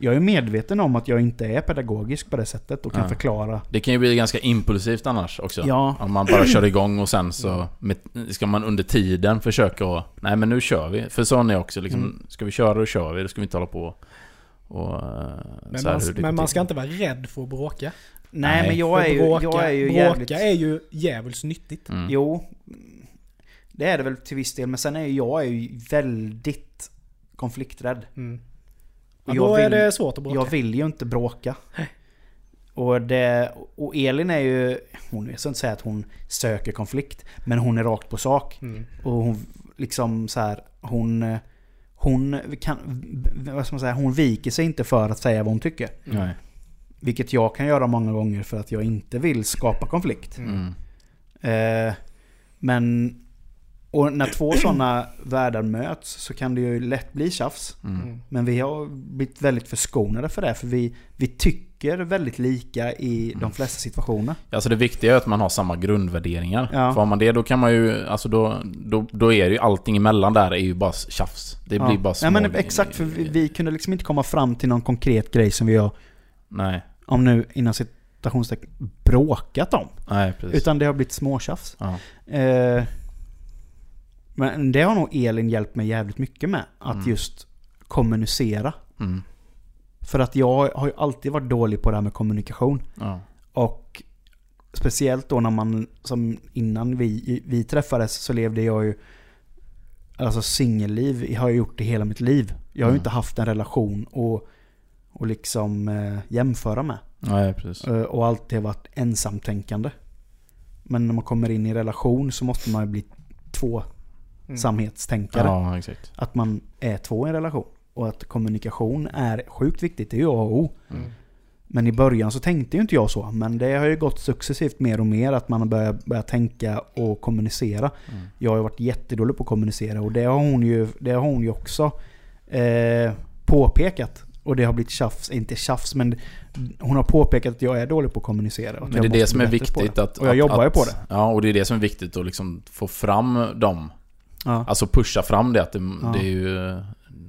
jag är medveten om att jag inte är pedagogisk på det sättet och kan Ja. förklara. Det kan ju bli ganska impulsivt annars också. Ja. Om man bara kör igång och sen så med, ska man under tiden försöka att... Nej men nu kör vi. För sån är jag också liksom, Mm. ska vi köra då kör vi. Då ska vi inte hålla på och... eh, Men, så här man, hur det men man ska inte vara rädd för att bråka. Nej, Nej. men jag är ju, bråka, jag är ju bråka jävligt... är ju djävulskt nyttigt. Mm. Jo, det är det väl till viss del. Men sen är ju jag är ju väldigt konflikträdd. Mm. Och Ja, jag då är vill- det svårt att bråka. Jag vill ju inte bråka. Och, det, och Elin är ju, hon jag ska inte säga att hon söker konflikt, men hon är rakt på sak. Mm. Och hon liksom så här, hon, hon kan, vad ska man säga, hon viker sig inte för att säga vad hon tycker. Nej. Vilket jag kan göra många gånger för att jag inte vill skapa konflikt. Mm. Eh, men Och när två sådana världar möts så kan det ju lätt bli tjafs. Mm. Men vi har blivit väldigt förskonade för det. För vi, vi tycker väldigt lika i de flesta situationer. Alltså det viktiga är att man har samma grundvärderingar. Ja. För har man det då kan man ju, alltså då, då, då är det ju allting emellan där är ju bara tjafs. Det blir bara små... Nej men exakt, för vi, vi kunde liksom inte komma fram till någon konkret grej som vi har, Nej, om nu inom citationstecken, bråkat om. nej precis. Utan det har blivit småtjafs. ja. Eh, men det har nog Elin hjälpt mig jävligt mycket med. Att Mm. just kommunicera. Mm. För att jag har ju alltid varit dålig på det här med kommunikation. Ja. Och speciellt då när man, som innan vi, vi träffades så levde jag ju Alltså singelliv jag har jag gjort det hela mitt liv. Jag har ju Mm. inte haft en relation och, och liksom eh, jämföra med. Nej, precis. Eh, och alltid varit ensamtänkande. Men när man kommer in i relation så måste man ju bli två Mm. samhetstänkare. Ja, exakt. Att man är två i en relation. Och att kommunikation är sjukt viktigt. Det är ju A och O. Mm. Men i början så tänkte ju inte jag så. Men det har ju gått successivt mer och mer att man har börjat, börjat tänka och kommunicera. Mm. Jag har ju varit jättedålig på att kommunicera och det har hon ju, det har hon ju också eh, påpekat. Och det har blivit tjafs, inte tjafs men hon har påpekat att jag är dålig på att kommunicera. och att Men det är det som är viktigt det. att... Och jag att, jobbar ju att, på det. Ja, och det är det som är viktigt att liksom få fram dem. Ja. Alltså pusha fram det, att det, Ja. det är ju...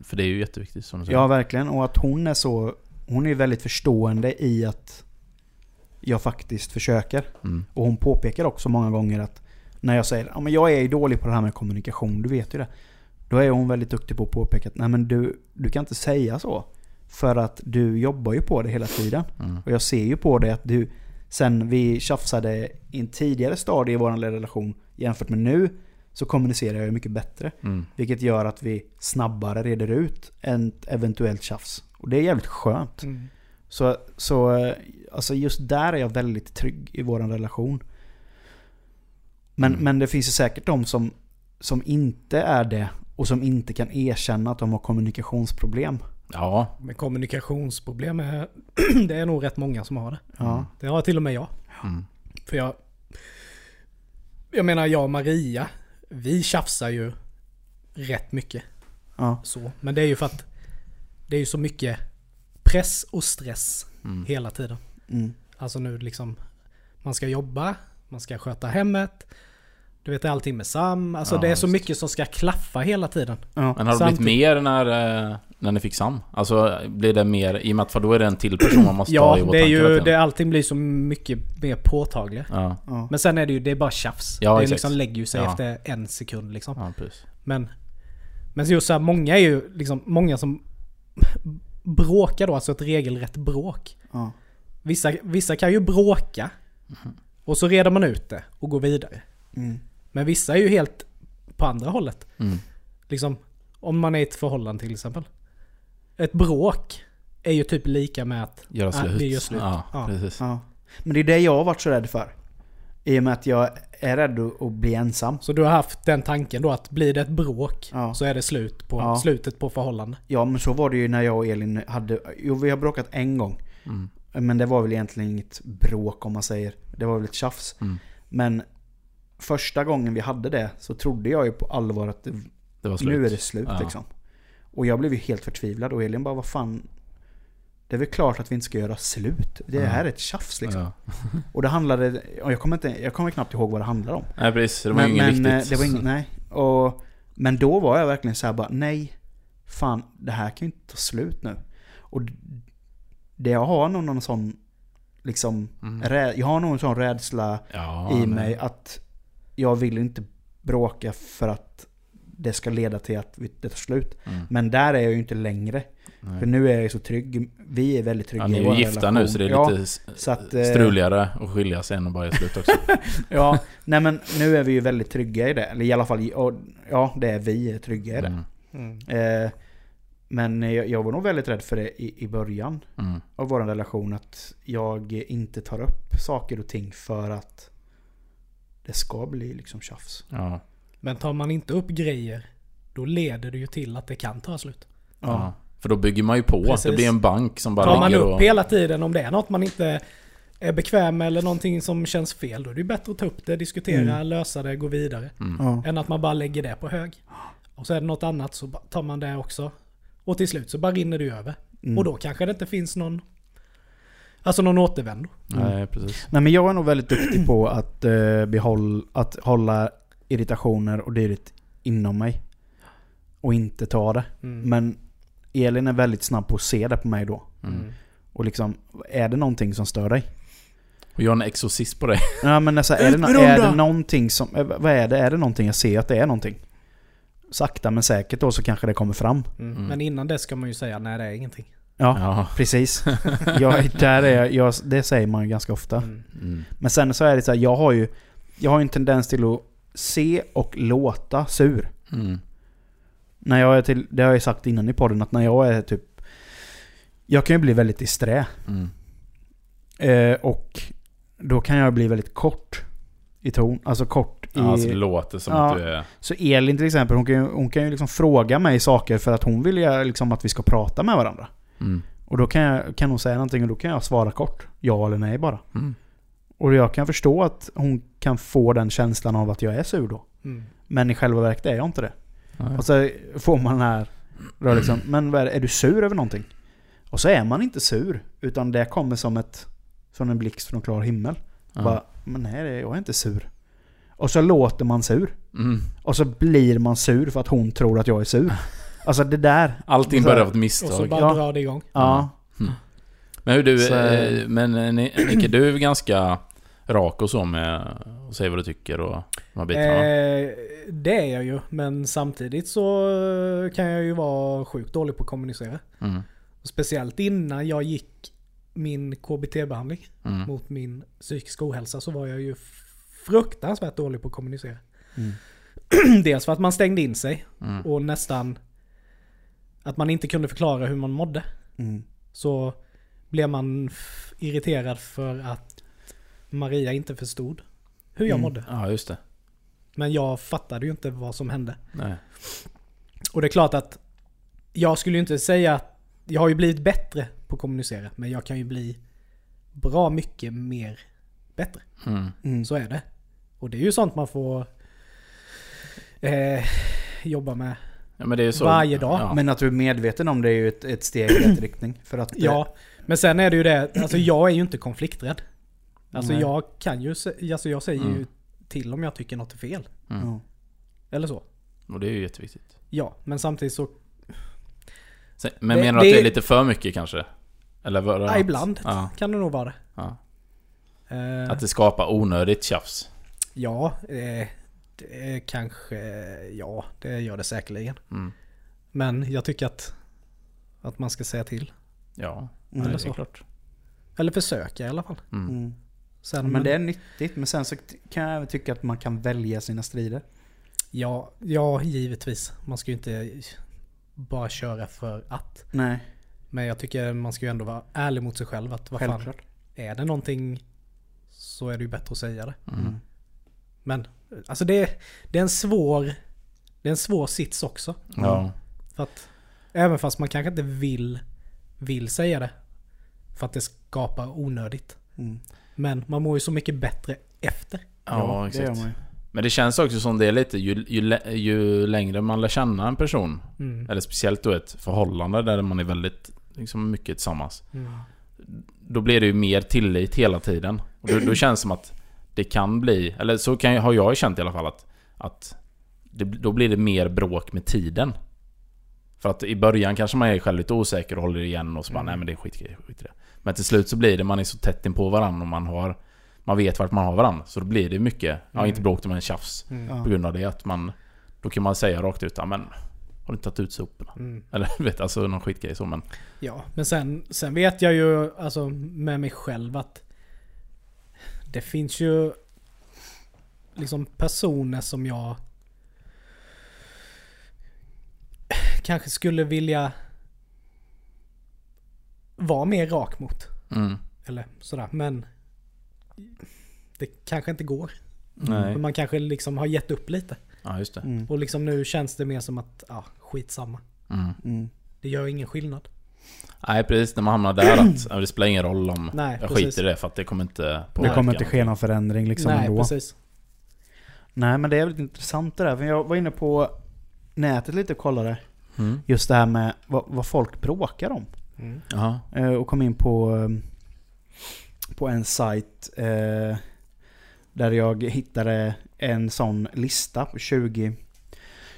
För det är ju jätteviktigt som du säger. Ja, verkligen. Och att hon är så... Hon är väldigt förstående i att jag faktiskt försöker. Mm. Och hon påpekar också många gånger att när jag säger att jag är dålig på det här med kommunikation, du vet ju det. Då är hon väldigt duktig på att påpeka att nej men du, du kan inte säga så. För att du jobbar ju på det hela tiden. Mm. Och jag ser ju på det att du, sen vi tjafsade i en tidigare stadie i vår relation jämfört med nu, så kommunicerar jag mycket bättre. Mm. Vilket gör att vi snabbare reder ut ett eventuellt tjafs. Och det är jävligt skönt. Mm. Så, så eh, alltså just där är jag väldigt trygg i vår relation. Men, Mm. men det finns ju säkert de som, som inte är det och som inte kan erkänna att de har kommunikationsproblem. Ja, Men kommunikationsproblem är... det är nog rätt många som har det. Ja. Det har till och med jag. mm. För jag... Jag menar jag och Maria, vi tjafsar ju rätt mycket. Ja. Så. Men det är ju för att det är ju så mycket press och stress Mm. hela tiden. Mm. Alltså nu liksom, man ska jobba, man ska sköta hemmet. Du vet, allting med Sam. Alltså Ja, det är så just. mycket som ska klaffa hela tiden. Ja. Men har det blivit Samtidigt- mer när, eh, när ni fick Sam? Alltså blir det mer, i och med att för då är det en till person man måste ta Ja, i det är åtanke ju, det, allting blir så mycket mer påtagligt. Ja, Ja. Men sen är det ju, det är bara tjafs. Ja, det liksom lägger ju sig Ja. efter en sekund liksom. ja. Men, men just så här, många är ju liksom, många som bråkar då, alltså ett regelrätt bråk. Ja. Vissa, vissa kan ju bråka och så reder man ut det och går vidare. Mm. Men vissa är ju helt på andra hållet. Mm. Liksom, om man är i ett förhållande till exempel. Ett bråk är ju typ lika med att Göra Ja, slut. vi gör slut. Ja, Ja. precis. Ja. Men det är det jag har varit så rädd för. I och med att jag är rädd att att bli ensam. Så du har haft den tanken då att blir det ett bråk Ja. så är det slut på, Ja. slutet på förhållande. Ja men så var det ju när jag och Elin hade... Jo vi har bråkat en gång. Mm. Men det var väl egentligen inget bråk om man säger. Det var väl ett tjafs. Mm. Men första gången vi hade det så trodde jag ju på allvar att det, Det var slut. nu är det slut Ja. liksom. Och jag blev ju helt förtvivlad och Elin bara vad fan. Det är väl klart att vi inte ska göra slut. Det Ja. här är ett tjafs liksom. Ja. Och det handlade... Och jag, kommer inte, jag kommer knappt ihåg vad det handlade om. Nej precis, det var men, ju inget men, eh, viktigt. Det var inget, nej. Och, men då var jag verkligen så här bara, nej. Fan, det här kan ju inte ta slut nu. Och det jag har nog någon sån, liksom, Mm. rä, jag har nog en sån rädsla ja, i nej. mig att jag vill inte bråka för att det ska leda till att vi- det tar slut. Mm. Men där är jag ju inte längre. Nej. För nu är jag ju så trygg. Vi är väldigt trygga Ja, ni är i vår ju gifta relation. nu så det är ja, lite att, eh, struligare att skilja sig än att bara göra slut också. Ja, nej men nu är vi ju väldigt trygga i det. Eller i alla fall, och, ja det är vi är trygga i det. Mm. Eh, men jag, jag var nog väldigt rädd för det i, i början Mm. av vår relation. Att jag inte tar upp saker och ting för att det ska bli liksom tjafs. Ja. Men tar man inte upp grejer, då leder det ju till att det kan ta slut. Ja. För då bygger man ju på. Precis. Det blir en bank som bara Tar man upp och... hela tiden om det är något man inte är bekväm med eller någonting som känns fel, då är det ju bättre att ta upp det, diskutera, Mm. lösa det, gå vidare. Mm. Ja. Än att man bara lägger det på hög. Och så är det något annat så tar man det också. Och till slut så bara rinner det över. Mm. Och då kanske det inte finns någon... Alltså någon återvändo. Nej, precis. Nej men jag är nog väldigt duktig på att, eh, behåll, att hålla irritationer och dylikt inom mig. Och inte ta det. Mm. Men Elin är väldigt snabb på att se det på mig då. Mm. Och liksom, är det någonting som stör dig? Och jag är en exorcist på dig. Ja men alltså, är, det, no- är det någonting som... eh, Vad är det? Är det någonting jag ser att det är någonting? Sakta men säkert då så kanske det kommer fram. Mm. Mm. Men innan det ska man ju säga nej det är ingenting. Ja, Ja. precis. jag, där är jag, jag, det säger man ju ganska ofta. Mm. Mm. Men sen så är det så här, jag har ju... Jag har ju en tendens till att se och låta sur. Mm. När jag är till, det har jag sagt innan i podden, att när jag är typ... Jag kan ju bli väldigt disträ. Mm. Eh, och då kan jag bli väldigt kort i ton. Alltså kort i... Ja, alltså det låter som Ja. att du är... Så Elin till exempel, hon kan ju, hon kan ju liksom fråga mig saker för att hon vill ju liksom att vi ska prata med varandra. Mm. Och då kan, jag, kan hon säga någonting och då kan jag svara kort. Ja eller nej bara. Mm. Och jag kan förstå att hon kan få den känslan av att jag är sur då. Mm. Men i själva verket är jag inte det. Ja. Och så får man den här... Då liksom, men vad är, är du sur över någonting? Och så är man inte sur. Utan det kommer som ett... Som en blixt från klar himmel. Ja. Bara, men nej, jag är inte sur. Och så låter man sur. Mm. Och så blir man sur för att hon tror att jag är sur. Alltså det där... Allting börjar av ett Och så misstag. bara Ja. drar det igång. Ja. Men hur du... Så- eh, Men eh, Ni- Nicke, du är ganska rak och så med att säga vad du tycker och de här bitarna. Eh, det är jag ju, men samtidigt så kan jag ju vara sjukt dålig på att kommunicera. Mm. Speciellt innan jag gick min KBT-behandling Mm. mot min psykiska ohälsa så var jag ju fruktansvärt dålig på att kommunicera. Mm. Dels för att man stängde in sig Mm. och nästan att man inte kunde förklara hur man mådde. Mm. Så blev man irriterad för att Maria inte förstod hur jag Mm. mådde. Ja, just det. Men jag fattade ju inte vad som hände. Nej. Och det är klart att jag skulle ju inte säga att jag har ju blivit bättre på att kommunicera. Men jag kan ju bli bra mycket mer bättre. Mm. Mm. Så är det. Och det är ju sånt man får eh, jobba med. Ja, men det är ju så. Varje dag. Ja. Men att du är medveten om det är ju ett, ett steg i rätt riktning. För att... eh, Ja, men sen är det ju det, alltså jag är ju inte konflikträdd. Alltså Nej. jag kan ju, alltså jag säger ju Mm. till om jag tycker något är fel. Mm. Eller så. Och det är ju jätteviktigt. Ja, men samtidigt så, Sen- Men Det- menar du att det- det är lite för mycket kanske? Eller var det ja, ibland Ja, kan det nog vara det. ja. Eh, Att det skapar onödigt tjafs. Ja, eh, det är kanske, ja det gör det säkerligen. Mm. Men jag tycker att, att man ska säga till. Ja, Mm. Det så. är klart. Eller försöka i alla fall. Mm. Mm. Sen, Men det är nyttigt. Men sen så kan jag även tycka att man kan välja sina strider. ja, ja, givetvis. Man ska ju inte bara köra för att. Nej, Men jag tycker man ska ju ändå vara ärlig mot sig själv. Att vad fan, självklart. är det någonting så är det ju bättre att säga det. Mm. Men alltså det, det är en svår, det är en svår sits också. Ja. För att även fast man kanske inte vill, vill säga det. För att det skapar onödigt. Mm. Men man mår ju så mycket bättre efter. Ja, det gör exakt. man ju. Men det känns också som det är lite, ju, ju, ju längre man lär känna en person, Mm. eller speciellt då ett förhållande där man är väldigt, liksom mycket tillsammans. Mm. Då blir det ju mer tillit hela tiden. Och då, då känns det som att det kan bli, eller så kan, jag- har jag känt i alla fall att, att det, då blir det mer bråk med tiden. För att i början kanske man är själv lite osäker och håller igen och så bara Mm. nej men det är skit i det. Men till slut så blir det, man är så tätt in på varandra och man har man vet vart man har varandra. Så då blir det mycket, ja Mm. inte bråk men tjafs. Mm. Ja. På grund av det att man... Då kan man säga rakt ut, ja men... Har du inte tagit ut soporna? Mm. Eller vet, alltså någon skitgrej så men... Ja, men sen, sen vet jag ju alltså med mig själv att det finns ju liksom personer som jag kanske skulle vilja vara mer rak mot. Mm. Eller sådär, men det kanske inte går. Nej. Men man kanske liksom har gett upp lite. Ja, just det. Mm. Och liksom nu känns det mer som att, ja, skitsamma. Mm. Mm. Det gör ingen skillnad. Nej precis, när man hamnar där att det spelar ingen roll om Nej, jag precis. skiter i det för att det kommer inte Det påverka kommer inte ske någon förändring liksom Nej, ändå. precis. Nej men det är väldigt intressant det där. För jag var inne på nätet lite och kollade. Mm. Just det här med vad, vad folk bråkar om. Mm. Eh, och kom in på, eh, på en sajt eh, där jag hittade en sån lista på 20,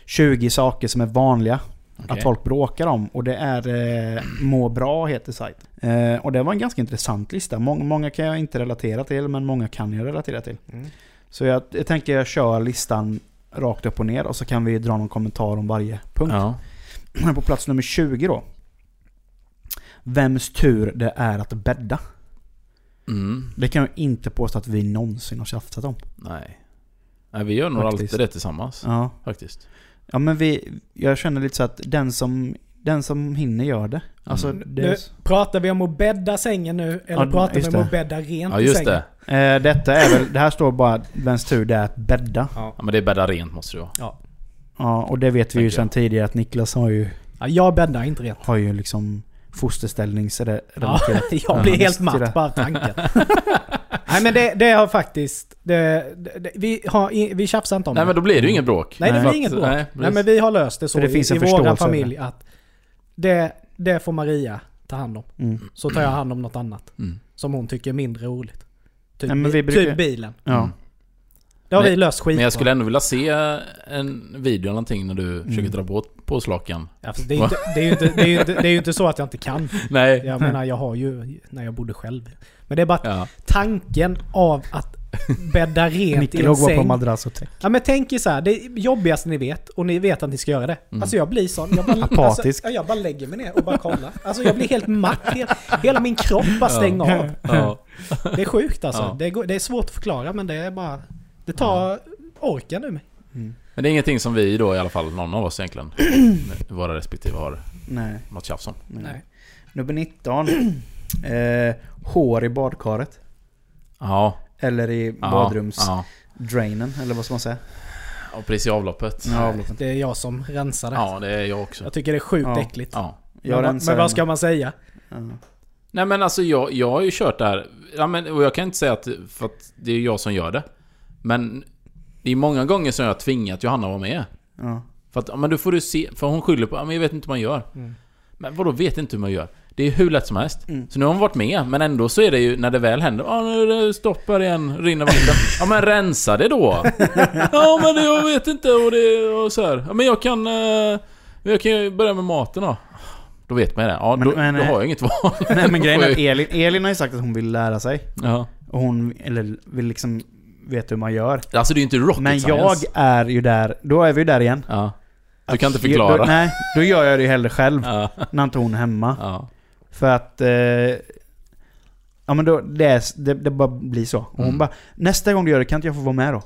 20 saker som är vanliga Okej. att folk bråkar om. Och det är eh, Må bra heter sajten. Eh, och det var en ganska intressant lista. Många, många kan jag inte relatera till men många kan jag relatera till. Mm. Så jag, jag tänker jag kör listan rakt upp och ner och så kan vi dra någon kommentar om varje punkt. Ja. På plats nummer 20 då. Vems tur det är att bädda. Mm. Det kan jag inte påstå att vi någonsin har tjafsat om. Nej. Nej, vi gör nog Faktiskt. alltid det tillsammans. Ja. Faktiskt. ja men vi, jag känner lite så att den som, den som hinner gör det. Alltså Mm. det, Nu, pratar vi om att bädda sängen nu eller Ja, pratar vi om det. att bädda rent Ja i just sängen? det. eh, detta är väl, det här står bara vems tur det är att bädda. Ja. Ja men det är bädda rent måste det vara. Ja. Ja och det vet vi ju sedan tidigare att Niklas har ju, ja, jag bäddar inte rent. har ju liksom fosterställningsrelaterat. Ja, jag blir helt matt bara tanken. Nej men det, det har faktiskt... Det, det, vi, har, vi tjafsar inte om Nej det. men då blir det ju inget bråk. Nej, det blir inget bråk. Nej, Nej, men vi har löst det så det i, finns en i vår familj att det, det får Maria ta hand om. Mm. Så tar jag hand om något annat. Mm. Som hon tycker är mindre roligt. Typ, Nej, men vi bi- brukar- typ bilen. Ja. Det har Men- vi löst skitbra. Men jag skulle ändå vilja se en video eller någonting när du Mm. försöker dra på påslakan. Ja, det, är ju inte, det, är ju inte, det, är ju inte, det är ju inte så att jag inte kan. Nej. Jag menar, jag har ju när jag bodde själv. Men det är bara att Ja. tanken av att bädda rent i en låg bara på säng. madrass och täck. Ja men tänk er så här, det jobbigaste ni vet och ni vet att ni ska göra det. Mm. Alltså jag blir sån. Jag bara, Apatisk. Alltså, ja, jag bara lägger mig ner och bara kollar. Alltså jag blir helt matt. Hela, hela min kropp bara stänger av. Ja. Det är sjukt alltså. Ja. Det, går, det är svårt att förklara men det är bara... Det tar orken ur mig. Mm. Men det är ingenting som vi då i alla fall, någon av oss egentligen, våra respektive har Nej, något tjafs om. nej. Nummer 19. Eh, hår i badkaret. Ja. Eller i ja badrumsdrainen, Ja. eller vad ska man säga? Och precis i avloppet. Ja, avloppet. Det är jag som rensar det. Ja, det är jag också. Jag tycker det är sjukt Ja. äckligt. Ja. Jag men, men vad ska man säga? Ja. Nej men alltså jag, jag har ju kört det här. Ja, men, och jag kan inte säga att, för att det är jag som gör det. Men det är många gånger som jag har tvingat Johanna att vara med. Ja. För att, men då får du se, för hon skyller på, men jag vet inte hur man gör. Mm. Men vadå vet inte hur man gör? Det är hur lätt som helst. Mm. Så nu har hon varit med, men ändå så är det ju när det väl händer, ja nu är det stopp här igen, rinner vatten. Ja men rensa det då! Ja men det, jag vet inte och det och så här. Ja men jag kan, eh, jag kan ju börja med maten då. Då vet man det. Ja Men- då, men, då eh, har jag inget val. Nej men grejen är att Elin, Elin har ju sagt att hon vill lära sig. Ja. Och hon, eller vill liksom veta hur man gör. Alltså det är ju inte rocket Men jag science. är ju där, då är vi ju där igen. Ja. Du kan inte Att- förklara. Då, nej, då gör jag det ju hellre själv. Ja. När inte hon är hemma. Ja. För att... Eh, ja men då, det, är, det, det bara blir så. Och hon Mm. bara Nästa gång du gör det, kan inte jag få vara med då?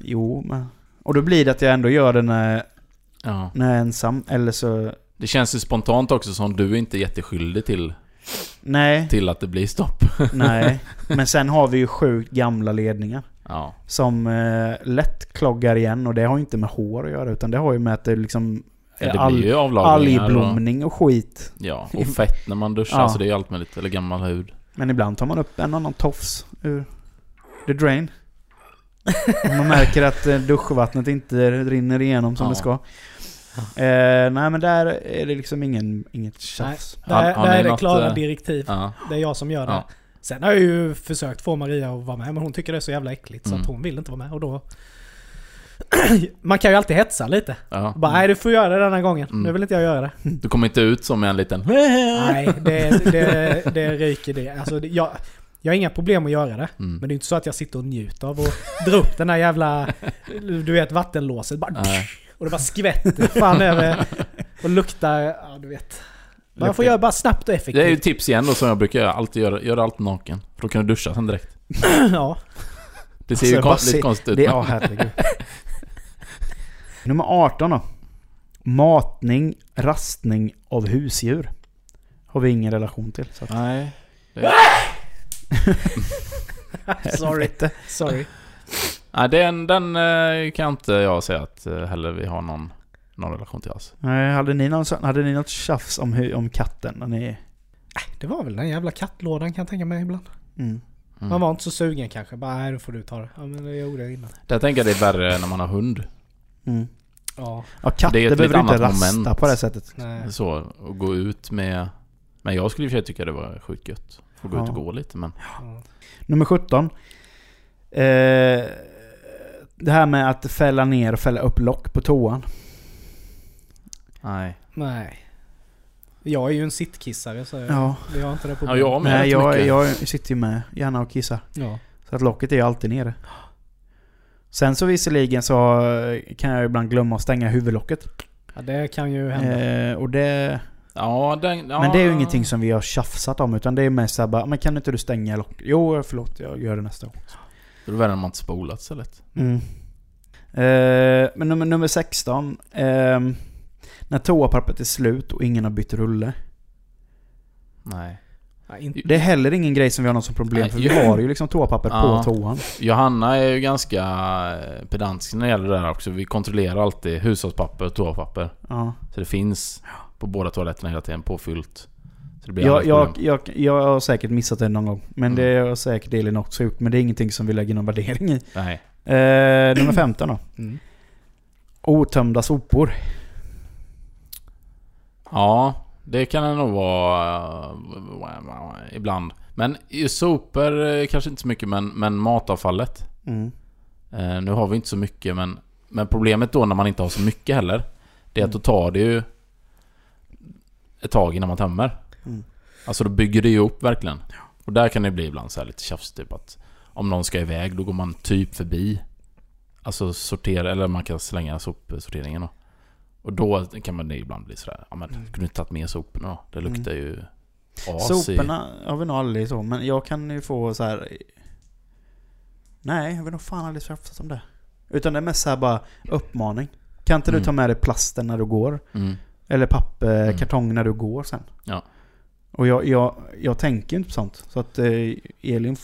Jo, men... Och då blir det att jag ändå gör det när, ja. när jag är ensam. Eller så... Det känns ju spontant också som du är inte jätteskyldig till, Nej, till att det blir stopp. nej. Men sen har vi ju sjukt gamla ledningar. Ja. Som eh, lätt kloggar igen. Och det har ju inte med hår att göra. Utan det har ju med att det liksom... ja det all- blir ju och, Algblomning och skit. Ja, och fett när man duschar, Ja. så det är ju allt möjligt. Eller gammal hud. Men ibland tar man upp en annan tofs ur the drain. Om man märker att eh, duschvattnet inte rinner igenom som Ja. det ska. Eh, nej men där är det liksom ingen, inget tjafs. Där, Har- har där är det något, klara eh, direktiv. Ja. Det är jag som gör det. Ja. Sen har jag ju försökt få Maria att vara med, men hon tycker det är så jävla äckligt så Mm. att hon vill inte vara med. Och då... Man kan ju alltid hetsa lite. ja. Bara, nej du får göra det denna gången. Mm. Nu vill inte jag göra det. Du kommer inte ut som en liten... Nej, det, det, det ryker det. Alltså, det- jag, jag har inga problem att göra det. Mm. Men det är inte så att jag sitter och njuter av att dra upp den här jävla, du vet vattenlåset. Bara. Och det bara skvätter fan över och luktar, ja du vet. Man får göra bara snabbt och effektivt. Det är ju tips igen då som jag brukar göra. Alltid göra, göra allt naken. För då kan du duscha sen direkt. ja. Det ser ju Alltså, kon- lite konstigt ut. Det, men- ja, herregud. Nummer 18 då. Matning, rastning av husdjur. Har vi ingen relation till. Så att, Nej. Sorry. Sorry. Nej, den, den eh, kan inte jag säga att eh, heller vi har någon någon relation till alls. Nej, hade ni, någon, hade ni något tjafs om, hur- om katten? När ni, Det var väl den jävla kattlådan kan jag tänka mig ibland. mm. Mm. Man var inte så sugen kanske. Bara, nej då får du ta det. Ja men det gjorde jag innan. Jag tänker att det är värre när man har hund. Mm. Ja, Ja, katter Det är ett behöver inte rasta moment. på det sättet. nej. Så, och gå ut med... Men jag skulle i och för sig tycka det var sjukt gött. Få gå Ja. ut och gå lite men... Ja. Nummer 17. Eh, det här med att fälla ner och fälla upp lock på toan. Nej. Nej. Jag är ju en sittkissare så Ja. vi har inte det Ja, problemet. jag med. Nej, jag, jag sitter ju med gärna och kissar. Ja. Så att locket är ju alltid nere. Sen så visserligen så kan jag ibland glömma att stänga huvudlocket. ja, det kan ju hända. Eh, och det, Ja, den, ja, Men det är ju ingenting som vi har tjafsat om utan det är mest såhär bara, men kan inte du stänga locket? Jo, förlåt, jag gör det nästa gång. Det är värre än man inte spolat istället. Mm. Eh, men nummer, nummer 16. ehm, när toapappret är slut och ingen har bytt rulle. Nej. Det är heller ingen grej som vi har något som problem för vi har ju liksom toapapper Ja. på toan. Johanna är ju ganska eh, pedantisk när det gäller det där också. Vi kontrollerar alltid hushållspapper och toapapper. Ja. Så det finns på båda toaletterna hela tiden påfyllt. Så det blir Jag, jag, jag, jag har säkert missat det någon gång. Men Mm. det har säkert Elin också gjort. Men det är ingenting som vi lägger någon värdering i. Nej. Eh, nummer 15 då. mm. Otömda sopor. Ja, det kan det nog vara eh, ibland. Men sopor eh, kanske inte så mycket men, men matavfallet. Mm. Eh, nu har vi inte så mycket men, men problemet då när man inte har så mycket heller. Det är att då tar det ju ett tag innan man tömmer. Mm. Alltså då bygger det ju upp verkligen. Och där kan det bli ibland så här lite tjafs typ att om någon ska iväg då går man typ förbi. Alltså sortera, eller man kan slänga sopsorteringen då. Och då kan man det ibland bli sådär, ja men Mm. kunde inte tagit med soporna då? Det luktar ju as i... Soporna har vi nog aldrig så, men jag kan ju få så här. Nej, jag vill nog fan aldrig träffas om det. Utan det är mest så här bara uppmaning. Kan inte Mm. du ta med dig plasten när du går? Mm. Eller papper, Mm. kartong när du går sen? Ja. Och jag, jag, jag tänker inte på sånt. Så att eh, Elin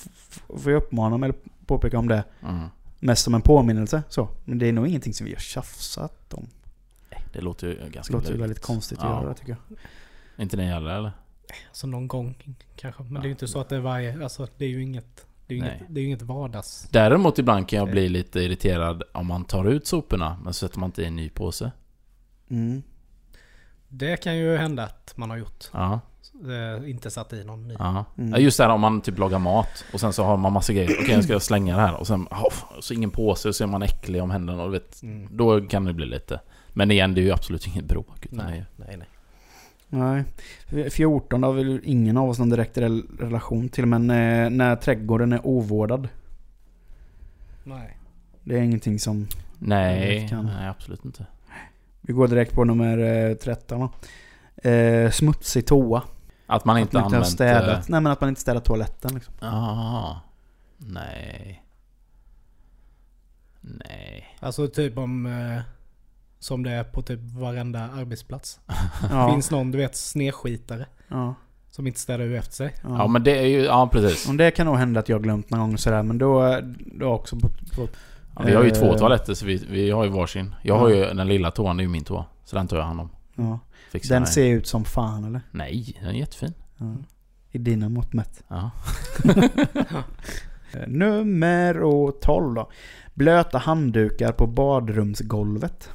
får jag uppmana mig eller påpeka om det. Mm. Mest som en påminnelse. Så. Men det är nog ingenting som vi har tjafsat om. Det låter ju Det ganska låter ju väldigt konstigt att Ja. göra tycker jag. Inte ni heller eller? Alltså någon gång kanske. Men det är ju inte så att det är varje... Alltså det är ju inget... Det är ju Nej. inget, det är ju inget vardags... Däremot ibland kan jag bli lite irriterad om man tar ut soporna men så sätter man inte i en ny påse. Mm. Det kan ju hända att man har gjort. Ja, inte satt i någon ny. ja. Mm. Just det här om man typ lagar mat och sen så har man massa grejer. Okej, jag ska slänga det här och sen... Oh, så ingen påse och så är man äcklig om händerna och vet. Mm. Då kan det bli lite. Men igen, det är ju absolut inget bråk. Nej, nej, nej. Nej. 14 har väl ingen av oss någon direkt rel- relation till. Men eh, när trädgården är ovårdad. Nej. Det är ingenting som... nej, Kan. nej, absolut inte. Vi går direkt på nummer eh, 13 då. Eh, smutsig toa. Att man Att inte man inte har städat. Nej men att man inte städat toaletten liksom. Ah, nej. Nej. Alltså typ om... Eh, som det är på typ varenda arbetsplats. Ja. Finns någon, du vet, snedskitare. ja. Som inte städar ur efter sig. ja. Ja men det är ju, ja precis. Och det kan nog hända att jag glömt någon gång sådär. Men då, då också på, på, Ja, vi har ju Eh. två toaletter så vi, vi har ju varsin. Jag har ju den lilla toan, det är ju min toa. Så den tar jag hand om. ja. Fixar Den mig. ser ut som fan eller? Nej, den är jättefin. Ja. I dina mått mätt. Ja. Eh, Nummer 12 då. Blöta handdukar på badrumsgolvet.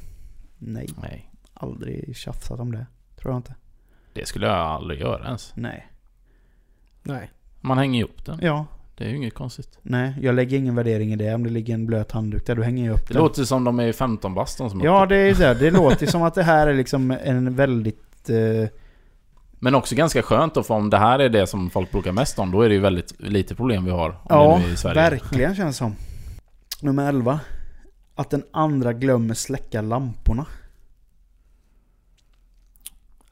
Nej, Nej. aldrig tjafsat om det. Tror jag inte. Det skulle jag aldrig göra ens. Nej. Nej. Man hänger ihop den. Ja. Det är ju inget konstigt. Nej, jag lägger ingen värdering i det. Om det ligger en blöt handduk där, då hänger jag upp Det den. låter som de är 15 bast som Ja, det är ju så. här. Det låter som att det här är liksom en väldigt... Eh, Men också ganska skönt då, för om det här är det som folk bråkar mest om, då är det ju väldigt lite problem vi har. Om ja, det nu är i Sverige. verkligen känns som. Nummer 11. Att den andra glömmer släcka lamporna.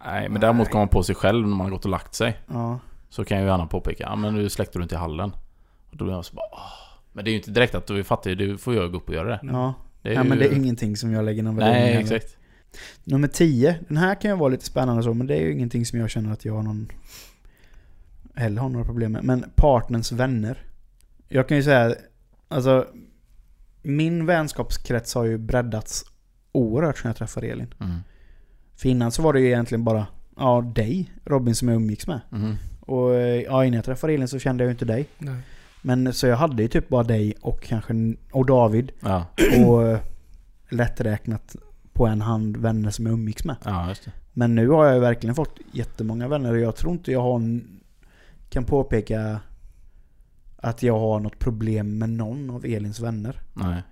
Nej, men däremot kommer man på sig själv när man har gått och lagt sig. Ja. Så kan jag ju gärna påpeka, ja men nu släckte du inte i hallen. Och då blir jag så bara, Åh. Men det är ju inte direkt att du fattar ju, du får ju gå upp och göra det. Ja. det är ja, ju... men det är ingenting som jag lägger någon värdering Nej, heller. exakt. Nummer 10. Den här kan ju vara lite spännande så, men det är ju ingenting som jag känner att jag har någon... Heller har några problem med. Men partners vänner. Jag kan ju säga, alltså... Min vänskapskrets har ju breddats oerhört sedan jag träffade Elin. Mm. För innan så var det ju egentligen bara ja, dig, Robin, som jag umgicks med. Mm. Och eh, ja, innan jag träffade Elin så kände jag ju inte dig. Nej. Men så jag hade ju typ bara dig och kanske och David Ja, och eh, lätträknat på en hand vänner som jag umgicks med. ja, just det. Men nu har jag verkligen fått jättemånga vänner och jag tror inte jag har kan påpeka att jag har något problem med någon av Elins vänner. Nej.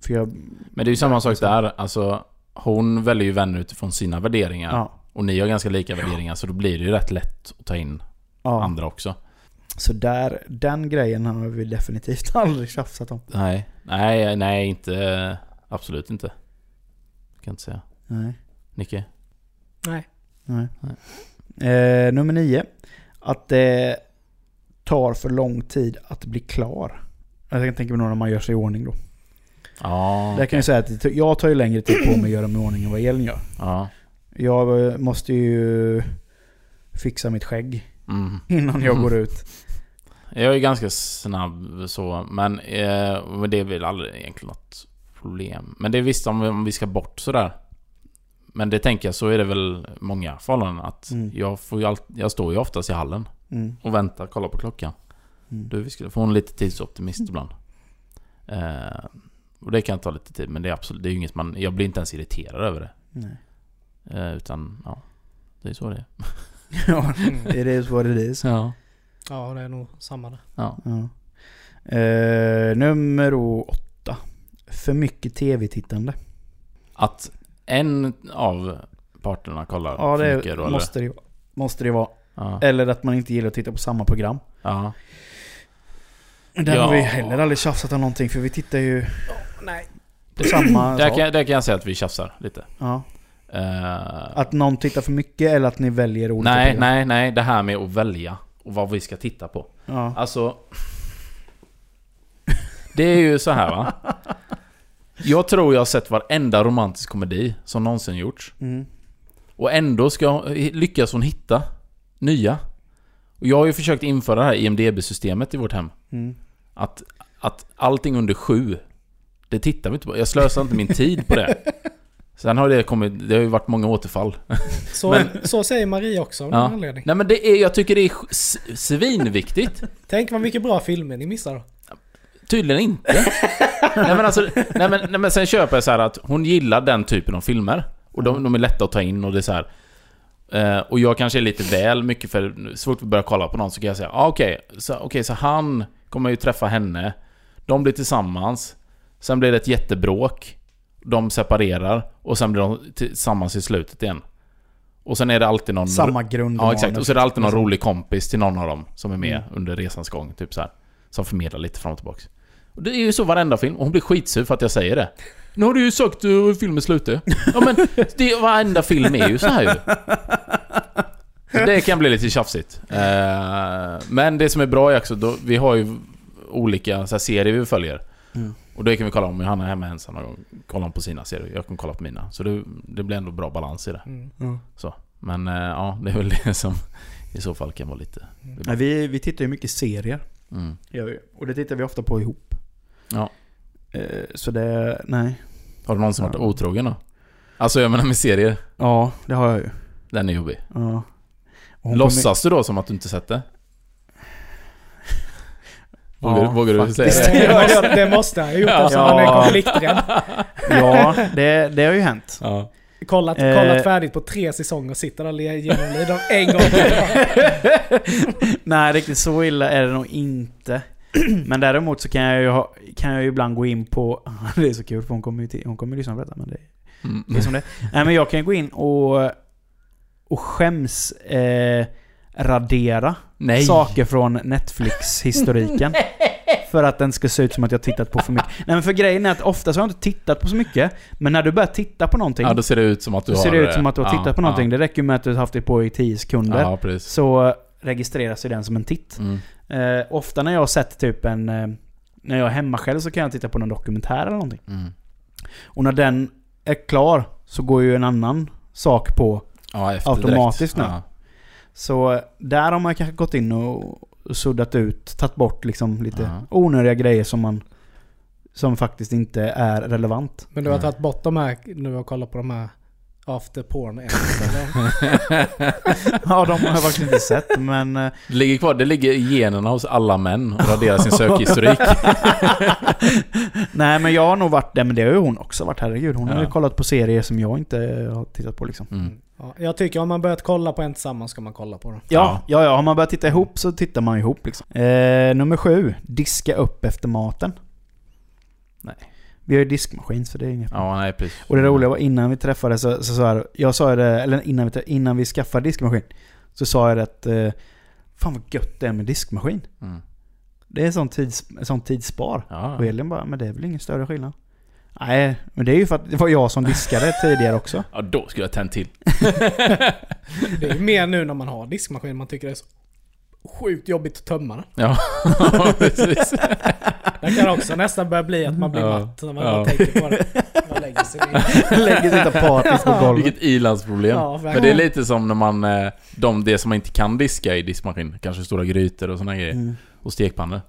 För jag... Men det är ju samma sak där. Alltså, hon väljer ju vänner utifrån sina värderingar. Ja. Och ni har ganska lika värderingar, så då blir det ju rätt lätt att ta in ja. andra också. Så där, den grejen har vi definitivt aldrig tjafsat om. Nej, nej, nej, inte... Absolut inte. Kan jag inte säga. Nej. Nicke? Nej. Nej. Eh, nummer nio. Att det tar för lång tid att bli klar. Jag kan tänka mig nog när man gör sig i ordning då. Ja. Där kan jag säga att jag tar ju längre tid på mig att göra mig i ordning än vad Elin gör. Ja. Jag måste ju fixa mitt skägg Mm. innan jag Mm. går ut. Jag är ganska snabb så, men, eh, det är väl aldrig egentligen något problem. Men det är visst om, om vi ska bort sådär. Men det tänker jag så är det väl många förhållanden att Mm. jag, får ju allt, jag står ju oftast i hallen Mm. och väntar, kollar på klockan. Mm. Du, vi skulle få en lite tidsoptimist ibland. Eh, och det kan ta lite tid, men det är absolut, det är inget man, jag blir inte ens irriterad över det. Eh, utan, ja. Det är så det är. ja, it is what it is. Ja. Ja, det är nog samma där. ja. Ja. Eh, nummer åtta. För mycket tv-tittande. Att en av parterna kollar Ja, för det mycket då, eller? måste, det, måste det vara. Ja. Eller att man inte gillar att titta på samma program. ja. Där Ja. har vi heller aldrig tjafsat om någonting för vi tittar ju Nej. på samma Där kan, där kan jag säga att vi tjafsar lite. Ja. Eh, Att någon tittar för mycket eller att ni väljer olika nej, program. nej, nej. Det här med att välja och vad vi ska titta på. Ja. Alltså... Det är ju så här va. Jag tror jag har sett varenda romantisk komedi som någonsin gjorts. Mm. Och ändå ska, lyckas hon hitta nya. Och jag har ju försökt införa det här IMDB-systemet i vårt hem. Mm. Att, att allting under sju, det tittar vi inte på. Jag slösar inte min tid på det. Sen har det kommit, det har ju varit många återfall. Så, Men- så säger Marie också av Ja. någon anledning. Nej men det är, jag tycker det är svinviktigt. Tänk vad mycket bra filmer ni missar då. Tydligen inte. nej men alltså, nej men, nej men sen köper jag så att hon gillar den typen av filmer. Och de, de är lätta att ta in och det är så här. Eh, och jag kanske är lite väl mycket för... Så fort vi börjar kolla på någon så kan jag säga ah, okej, så, okej, så han kommer ju träffa henne. De blir tillsammans. Sen blir det ett jättebråk. De separerar. Och sen blir de tillsammans i slutet igen. Och sen är det alltid någon... Samma grund. Ja exakt, och så är det alltid någon Liksom. rolig kompis till någon av dem som är med Mm. under resans gång, typ så här. Som förmedlar lite fram och tillbaks. Och det är ju så varenda film, och hon blir skitsur för att jag säger det. Nu har du ju sagt hur filmen slutar. Ja men, det, varenda film är ju så här ju. Så det kan bli lite tjafsigt. Eh, men det som är bra är också, då, vi har ju olika så här, serier vi följer. Mm. Och det kan vi kolla om Johanna är hemma ensam någon gång. Kolla om på sina serier, jag kan kolla på mina. Så det, det blir ändå bra balans i det. Mm. Ja. Men eh, ja, det är väl det som i så fall kan vara lite... Nej, vi, vi tittar ju mycket serier. Mm. Och det tittar vi ofta på ihop. Ja. Eh, så det, nej. Har du någonsin varit Ja. otrogen då? Alltså jag menar med serier, Ja, det har jag ju. den är jobbig. Ja. Låtsas du då som att du inte sett det? Vågar, Ja, vågar du faktiskt. säga det? Det, det måste han ha gjort Ja. eftersom han är konflikträdd. Ja, det, det har ju hänt. Ja. Kollat, Eh. kollat färdigt på tre säsonger och sitter där och genomlider dem en gång. Nej, riktigt så illa är det nog inte. Men däremot så kan jag ju, ha, kan jag ju ibland gå in på... Det är så kul för hon kommer ju till, hon kommer lyssna på detta men det Mm. det är som det Nej men jag kan gå in och, och skäms eh, radera Nej. saker från Netflix-historiken. för att den ska se ut som att jag tittat på för mycket. Nej men för grejen är att ofta så har jag inte tittat på så mycket. Men när du börjar titta på någonting. Ja, då ser det ut som att du har... ser det ut som att du har ja, tittat på någonting. Ja, Det räcker med att du har haft det på i 10 sekunder. ja precis. Så registreras ju den som en titt. Mm. Eh, ofta när jag har sett typ en... Eh, när jag är hemma själv så kan jag titta på någon dokumentär eller någonting. Mm. Och när den är klar så går ju en annan sak på. Ja, Automatiskt direkt. nu. Ja. Så där har man kanske gått in och suddat ut, tagit bort liksom lite Ja. onödiga grejer som man som faktiskt inte är relevant. Men du har Nej. tagit bort de här, nu har kollat på de här after porn eller? Ja, de har jag faktiskt inte sett, men... eh, Det ligger kvar, det ligger i generna hos alla män och raderar sin sökhistorik. Nej, men jag har nog varit där, men det har ju hon också varit. Herregud, hon har ju Ja. kollat på serier som jag inte har tittat på liksom. Mm. Ja, jag tycker om man börjat kolla på en tillsammans ska man kolla på den. Ja, ja, ja. Har man börjat titta ihop så tittar man ihop liksom. Eh, nummer sju. Diska upp efter maten. Nej. Vi har ju diskmaskin så det är inget. Ja, nej precis. Och det roliga var innan vi träffades så, så sa jag, jag sa det, eller innan vi, innan vi skaffade diskmaskin. Så sa jag att, eh, fan vad gött det är med diskmaskin. Mm. Det är en sån, tids, sån tidsspar. Ja. Och Elin bara, men det är väl ingen större skillnad? Nej, men det är ju för att det var jag som diskade tidigare också. ja, då skulle jag tänt till. Det är ju mer nu när man har diskmaskin man tycker det är så sjukt jobbigt att tömma den. Ja, precis. Det kan också nästan börja bli att man blir Ja. matt när man Ja. tänker på det. Man lägger sig ner. Lägger sitt apatiskt på golvet. Vilket ilandsproblem. Ja, Men verkligen. det är lite som när man, eh, de, det som man inte kan diska i diskmaskin, kanske stora grytor och såna grejer, Mm. och stekpannor.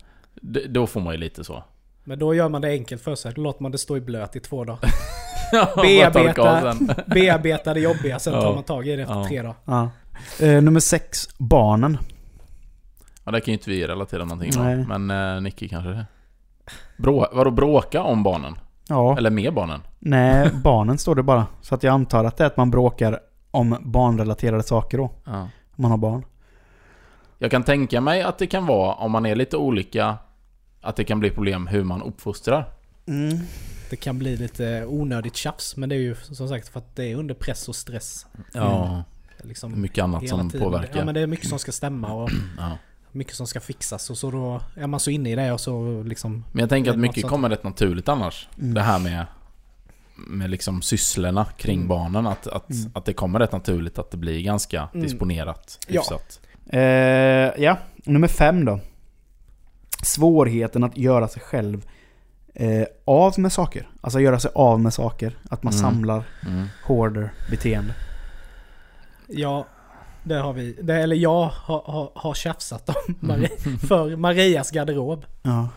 Då får man ju lite så. Men då gör man det enkelt för sig. Då låter man det stå i blöt i två dagar. Bearbeta, bearbeta det jobbiga, sen Ja. tar man tag i det efter Ja. tre dagar. Ja. Eh, nummer sex, barnen. Ja, det kan ju inte vi relatera någonting Nej. Men eh, Nicky kanske det. Brå, vadå bråka om barnen? Ja. Eller med barnen? Nej, barnen står det bara. Så att jag antar att det är att man bråkar om barnrelaterade saker då. Ja. Om man har barn. Jag kan tänka mig att det kan vara, om man är lite olika, att det kan bli problem hur man uppfostrar. Det kan bli lite onödigt tjafs, men det är ju som sagt för att det är under press och stress. Ja, Liksom mycket annat som tiden. påverkar. Ja men det är mycket som ska stämma och Ja. mycket som ska fixas och så då är man så inne i det och så liksom... Men jag tänker att mycket sånt. kommer rätt naturligt annars. Mm. Det här med, med liksom sysslorna kring Mm. barnen. Att, att, Mm. att det kommer rätt naturligt att det blir ganska Mm. disponerat. Ja. Eh, ja, nummer fem då. Svårigheten att göra sig själv eh, av med saker. Alltså göra sig av med saker. Att man Mm. samlar Mm. hoarder beteende. Ja, det har vi. Det, eller jag har, har, har tjafsat om Marie, för Marias garderob. Ja.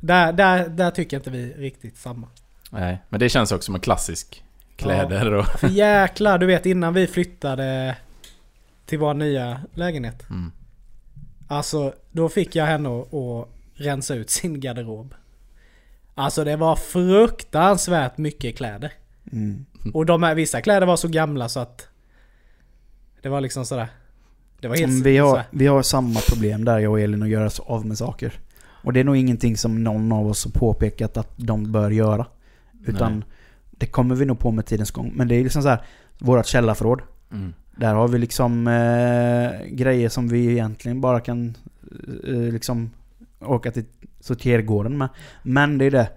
Där, där, där tycker inte vi riktigt samma. Nej, men det känns också som en klassisk kläder och... För jäklar, du vet innan vi flyttade till vår nya lägenhet. Mm. Alltså, då fick jag henne att, rensa ut sin garderob. Alltså det var fruktansvärt mycket kläder. Mm. Och de här, vissa kläder var så gamla så att... Det var liksom sådär... Det var helt Vi har, sådär. vi har samma problem där jag och Elin att göra oss av med saker. Och det är nog ingenting som någon av oss har påpekat att de bör göra. Utan Nej. det kommer vi nog på med tidens gång. Men det är liksom så här, vårat källarförråd. Mm. Där har vi liksom eh, grejer som vi egentligen bara kan eh, liksom åka till sortergården med. Men det är det.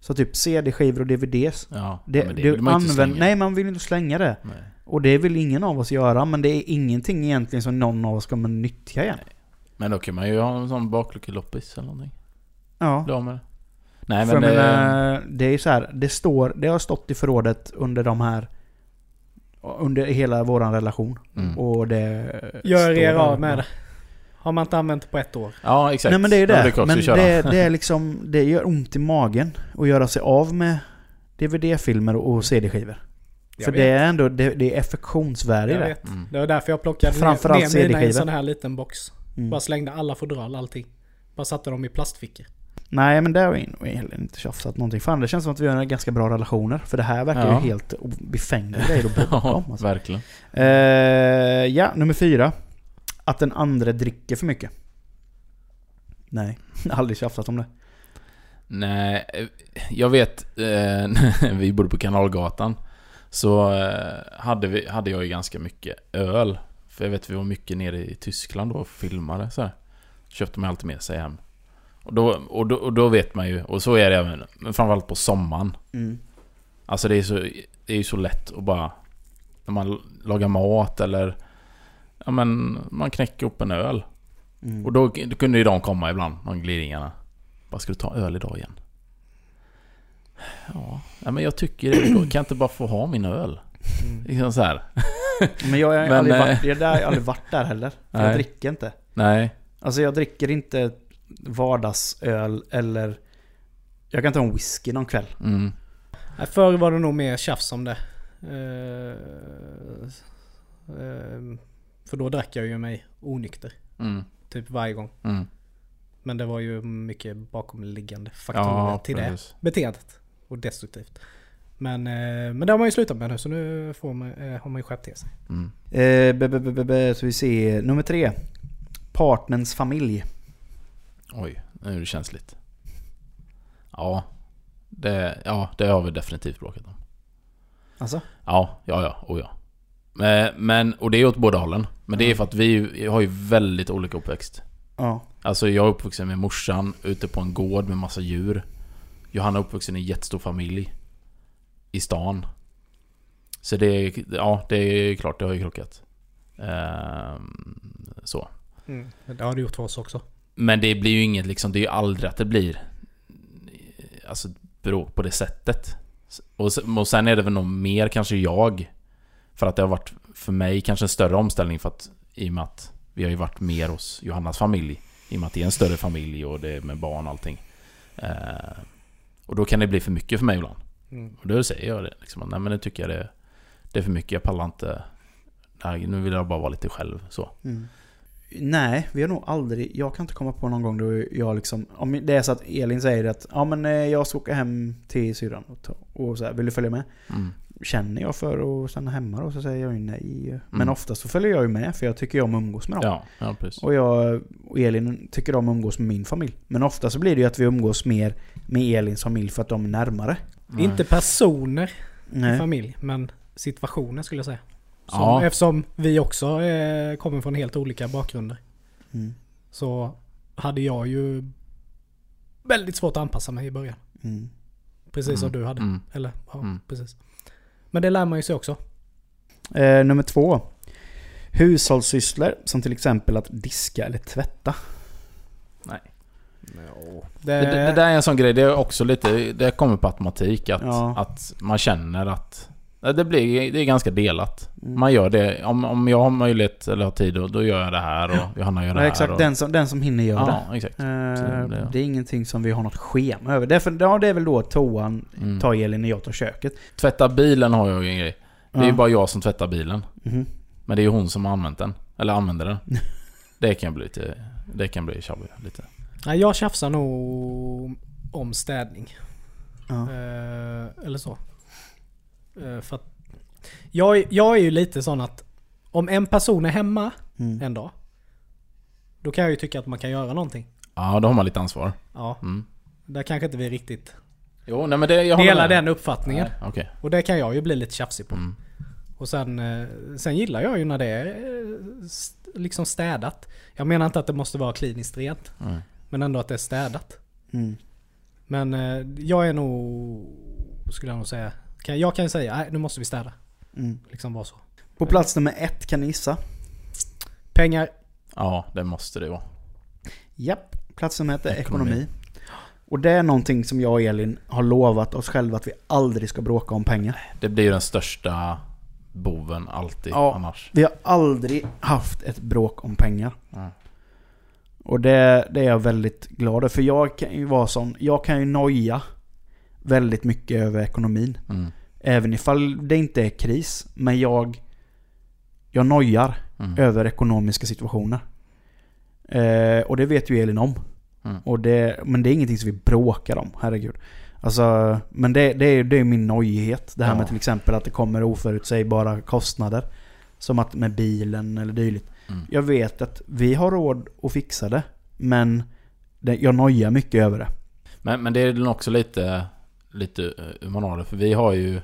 Så typ CD-skivor och DVDs. Ja, Det, det du använder, nej man vill inte slänga det. Nej. Och det vill ingen av oss göra. Men det är ingenting egentligen som någon av oss kommer nyttja igen. Men då kan man ju ha en sån bakluckeloppis eller någonting. Ja. Bli med det. Nej men det... menar, det är ju så här, det står, det har stått i förrådet under de här under hela våran relation. Mm. Och det... Gör er av med det. Har man inte använt det på ett år. Ja exakt. Nej men det är ju Ja, det. men det, det är liksom, det gör ont i magen att göra sig av med DVD-filmer och CD-skivor. För vet. det är ändå, det, det är affektionsvärde i det. vet. Mm. Det var därför jag plockade Framförallt ner, mina i en sån här liten box. Mm. Bara slängde alla fodral, allting. Bara satte dem i plastfickor. Nej men där har vi heller inte tjafsat någonting. Fan det känns som att vi har ganska bra relationer. För det här verkar Ja. ju helt befängda grejer att Ja, om. Alltså. verkligen. Eh, ja, nummer fyra. Att den andra dricker för mycket. Nej, aldrig tjafsat om det. Nej, eh, jag vet, eh, vi bodde på Kanalgatan. Så eh, hade, vi, hade jag ju ganska mycket öl. För jag vet vi var mycket nere i Tyskland då och filmade så här. Köpte man alltid med sig hem. Och då, och, då, och då vet man ju, och så är det även, framförallt på sommaren. Mm. Alltså det är så, det är ju så lätt att bara... När man lagar mat eller... Ja men, man knäcker upp en öl. Mm. Och då, då kunde ju de komma ibland, de glidningarna. Bara, ska du ta öl idag igen? Ja, ja men jag tycker det. Kan jag inte bara få ha min öl? Liksom så här. Men jag har aldrig, eh, varit, jag har aldrig varit där heller. För jag dricker inte. Nej. Alltså jag dricker inte vardagsöl eller Jag kan ta en whisky någon kväll. Mm. Förr var det nog mer tjafs om det. Eh, eh, för då drack jag ju mig onykter. Mm. Typ varje gång. Mm. Men det var ju mycket bakomliggande faktorer Ja, till det precis. beteendet. Och destruktivt. Men, eh, men det har man ju slutat med nu så nu får man, har man ju skärpt till sig. Mm. Eh, be, be, be, be, be, så vi ser nummer tre. Partners familj. Oj, nu är det känsligt. Ja. Det, ja, det har vi definitivt bråkat om. Alltså? Ja, ja, ja, och ja. Men, och det är åt båda hållen. Men det är för att vi har ju väldigt olika uppväxt. Ja. Alltså jag är uppvuxen med morsan ute på en gård med massa djur. Johanna är uppvuxen i en jättestor familj. I stan. Så det är, ja det är klart det har ju krockat. Ehm, så. Det har det gjort för oss också. Men det blir ju inget liksom, det är ju aldrig att det blir Alltså bråk på det sättet. Och, sen- och sen är det väl nog mer kanske jag För att det har varit för mig kanske en större omställning för att I och med att vi har ju varit mer hos Johannas familj I och med att det är en större familj och det är med barn och allting. Eh, Och då kan det bli för mycket för mig ibland. Mm. Och då säger jag det liksom, nej men nu tycker jag det Det är för mycket, jag pallar inte. Nej, Nu vill jag bara vara lite själv så. Mm. Nej, vi har nog aldrig... Jag kan inte komma på någon gång då jag liksom... Om det är så att Elin säger att ja men eh, jag ska åka hem till syrran och, ta, och så här, vill du följa med? mm. Känner jag för att stanna hemma då så säger jag ju nej. Men Mm. oftast så följer jag ju med för jag tycker om att umgås med dem. Ja, ja precis Och jag och Elin tycker om att umgås med min familj. Men ofta så blir det ju att vi umgås mer med Elins familj för att de är närmare. Nej. Inte personer i Nej. familj, men situationer skulle jag säga. Som, Ja. Eftersom vi också eh, kommer från helt olika bakgrunder. Mm. Så hade jag ju väldigt svårt att anpassa mig i början. Mm. Precis som Mm. du hade. Mm. Eller ja, Mm. precis. Men det lär man ju sig också. Eh, nummer två. Hushållssysslor som till exempel att diska eller tvätta. Nej. Det, Det, det, det där är en sån grej, det är också lite, det kommer på automatik att, Ja. att man känner att det, blir, det är ganska delat. Mm. Man gör det, om, om jag har möjlighet eller har tid då, då gör jag det här och Johanna gör det Ja, här. exakt, och, den som, den som hinner göra det. Ja, exakt. Eh, det- det är ingenting som vi har något schema över. Därför, ja, det är väl då toan Mm. tar Elin när jag tar köket. Tvätta bilen har jag ju en grej. Det är ju bara jag som tvättar bilen. Mhm. Men det är ju hon som har använt den. Eller använder den. Det kan bli lite... Det kan bli tjabbigt lite. Nej, jag tjafsar nog om städning. Ja. Eh, eller så. Eh, för att jag, är- jag är ju lite sån att om en person är hemma Mm. en dag. Då kan jag ju tycka att man kan göra någonting. Ja, då har man lite ansvar. Ja, Mm. där kanske inte vi riktigt Jo, nej men det... Jag delar med. den uppfattningen. Nej, Okej. Och det kan jag ju bli lite tjafsig på. Mm. Och sen, eh, sen gillar jag ju när det är eh, liksom städat. Jag menar inte att det måste vara kliniskt rent. Mm. Men ändå att det är städat. Mm. Men jag är nog, skulle jag nog säga, jag kan säga nej nu måste vi städa. Mm. Liksom vara så. På plats nummer ett kan ni gissa. Pengar, Ja, det måste det vara. Japp, plats nummer ett är Ekonomi. ekonomi. Och det är någonting som jag och Elin har lovat oss själva att vi aldrig ska bråka om pengar. Det blir ju den största boven alltid Ja. annars. Vi har aldrig haft ett bråk om pengar. Mm. Och det, det är jag väldigt glad över. För jag kan ju vara sån, jag kan ju noja väldigt mycket över ekonomin. Mm. Även ifall det inte är kris. Men jag, jag nojar Mm. över ekonomiska situationer. Eh, och det vet ju Elin om. Mm. Och det, men det är ingenting som vi bråkar om, herregud. Alltså, men det, det, är, det är min nojighet. Det här Ja. med till exempel att det kommer oförutsägbara kostnader. Som att med bilen eller dylikt. Mm. Jag vet att vi har råd att fixa det. Men det, jag nojar mycket över det. Men, men det är också lite, lite eh, hur man har det. För vi har ju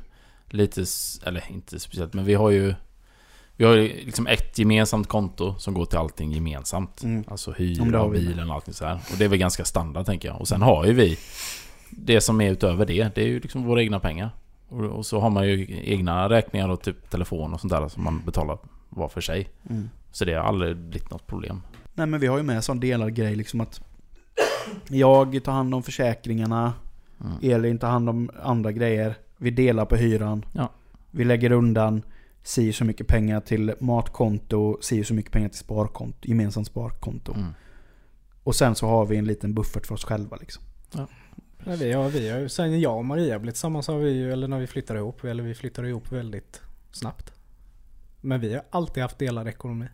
lite, eller inte speciellt, men vi har ju vi har ju liksom ett gemensamt konto som går till allting gemensamt. Mm. Alltså hyra bilen och allting så här. Och det är väl ganska standard tänker jag. Och sen har ju vi det som är utöver det. Det är ju liksom våra egna pengar. Och, och så har man ju egna räkningar och typ telefon och sånt där som man betalar var för sig. Mm. Så det har aldrig blivit något problem. Nej men vi har ju med sån delad grej liksom att jag tar hand om försäkringarna, Mm. Elin tar hand om andra grejer. Vi delar på hyran. Ja. Vi lägger undan si så mycket pengar till matkonto, si så mycket pengar till sparkonto, gemensamt sparkonto. Mm. Och sen så har vi en liten buffert för oss själva liksom. Nej, vi har, vi har sen jag och Maria blev tillsammans har vi ju, eller när vi flyttade ihop, eller vi flyttade ihop väldigt snabbt. Men vi har alltid haft delad ekonomi.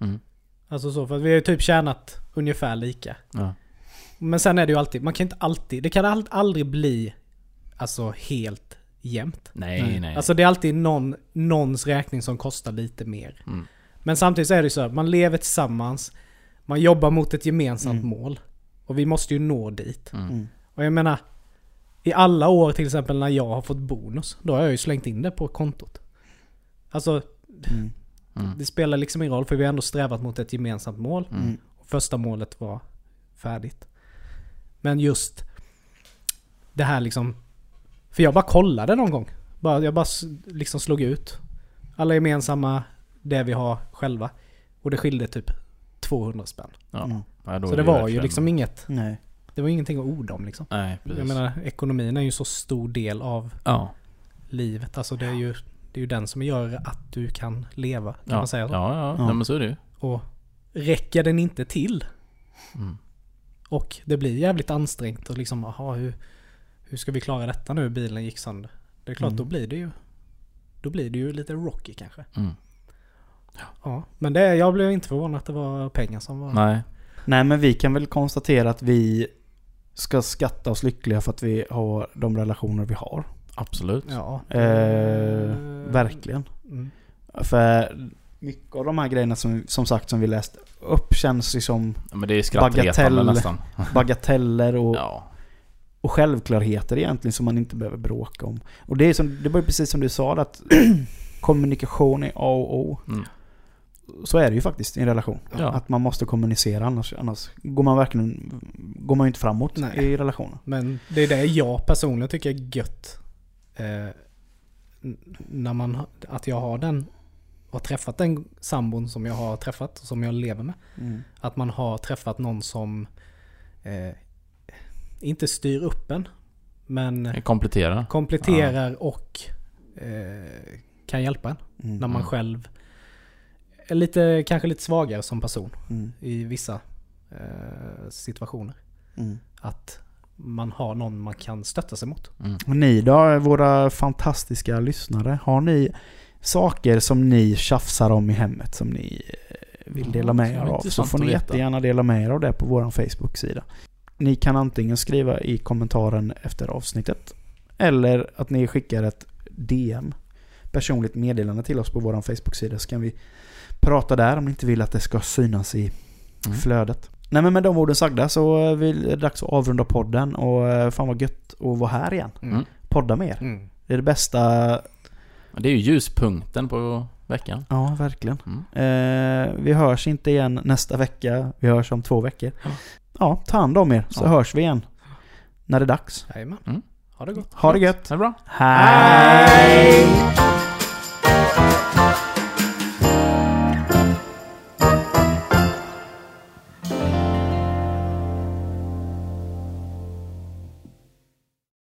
Mm. Alltså så, för att vi har ju typ tjänat ungefär lika. Ja. Men sen är det ju alltid, man kan inte alltid, det kan aldrig bli alltså helt jämnt. Nej, Nej. nej. Alltså det är alltid någon, någons räkning som kostar lite mer. Mm. Men samtidigt så är det ju så att man lever tillsammans, man jobbar mot ett gemensamt Mm. mål. Och vi måste ju nå dit. Mm. Mm. Och jag menar, i alla år till exempel när jag har fått bonus, då har jag ju slängt in det på kontot. Alltså, Mm. Mm. det spelar liksom ingen roll för vi har ändå strävat mot ett gemensamt mål. Mm. Och första målet var färdigt. Men just det här liksom... För jag bara kollade någon gång. Bara, jag bara liksom slog ut alla gemensamma, det vi har själva. Och det skilde typ 200 spänn. Ja. Mm. Ja, Så är det var ju liksom inget... Nej. Det var ingenting att orda om liksom. Nej, precis. Jag menar, ekonomin är ju så stor del av ja. livet. Alltså det är ju, det är ju den som gör att du kan leva. Kan Ja. man säga så? Ja, ja. Ja. Nej, men så är det ju. Och räcker den inte till Mm. Och det blir jävligt ansträngt och liksom, aha, hur, hur ska vi klara detta nu? Bilen gick sönder. Det är klart, Mm. då blir det ju då blir det ju lite rocky kanske. Mm. Ja, men det, jag blev inte förvånad att det var pengar som var... Nej. Nej men vi kan väl konstatera att vi ska skatta oss lyckliga för att vi har de relationer vi har. Absolut. Ja. Eh, verkligen. Mm. För mycket av de här grejerna som, som sagt som vi läst upp känns ju som Ja, men det är Bagatell. nästan. bagateller och, Ja. och självklarheter egentligen som man inte behöver bråka om. Och det, är som, det var ju precis som du sa att kommunikation är A och O. Mm. Så är det ju faktiskt i en relation. Ja. Att man måste kommunicera annars, annars går man verkligen går man ju inte framåt Nej. i relationen. Men det är det jag personligen tycker är gött. Eh, när man, att jag har den, har träffat den sambon som jag har träffat och som jag lever med. Mm. Att man har träffat någon som eh, inte styr upp en. Men kompletterar. kompletterar och eh, kan hjälpa en. Mm. När man Mm. själv är lite, kanske lite svagare som person Mm. i vissa eh, situationer. Mm. Att man har någon man kan stötta sig mot. Mm. Och ni då, våra fantastiska lyssnare. Har ni saker som ni tjafsar om i hemmet som ni eh, vill dela med er av? Så får ni jättegärna dela med er av det på vår Facebook-sida. Ni kan antingen skriva i kommentaren efter avsnittet eller att ni skickar ett DM, personligt meddelande till oss på vår Facebook-sida så kan vi prata där om ni inte vill att det ska synas i Mm. flödet. Nej men med de orden sagda så är det dags att avrunda podden och eh, fan vad gött att vara här igen. Mm. Podda mer. Mm. Det är det bästa, Det är ju ljuspunkten på veckan. ja verkligen. Mm. Eh, vi hörs inte igen nästa vecka, vi hörs om två veckor. Ja. Ja, ta hand om er så Ja. hörs vi igen. När det är dags. Jajamän. Mm. Ha det gott. Ha det gött! Det är bra. Hej!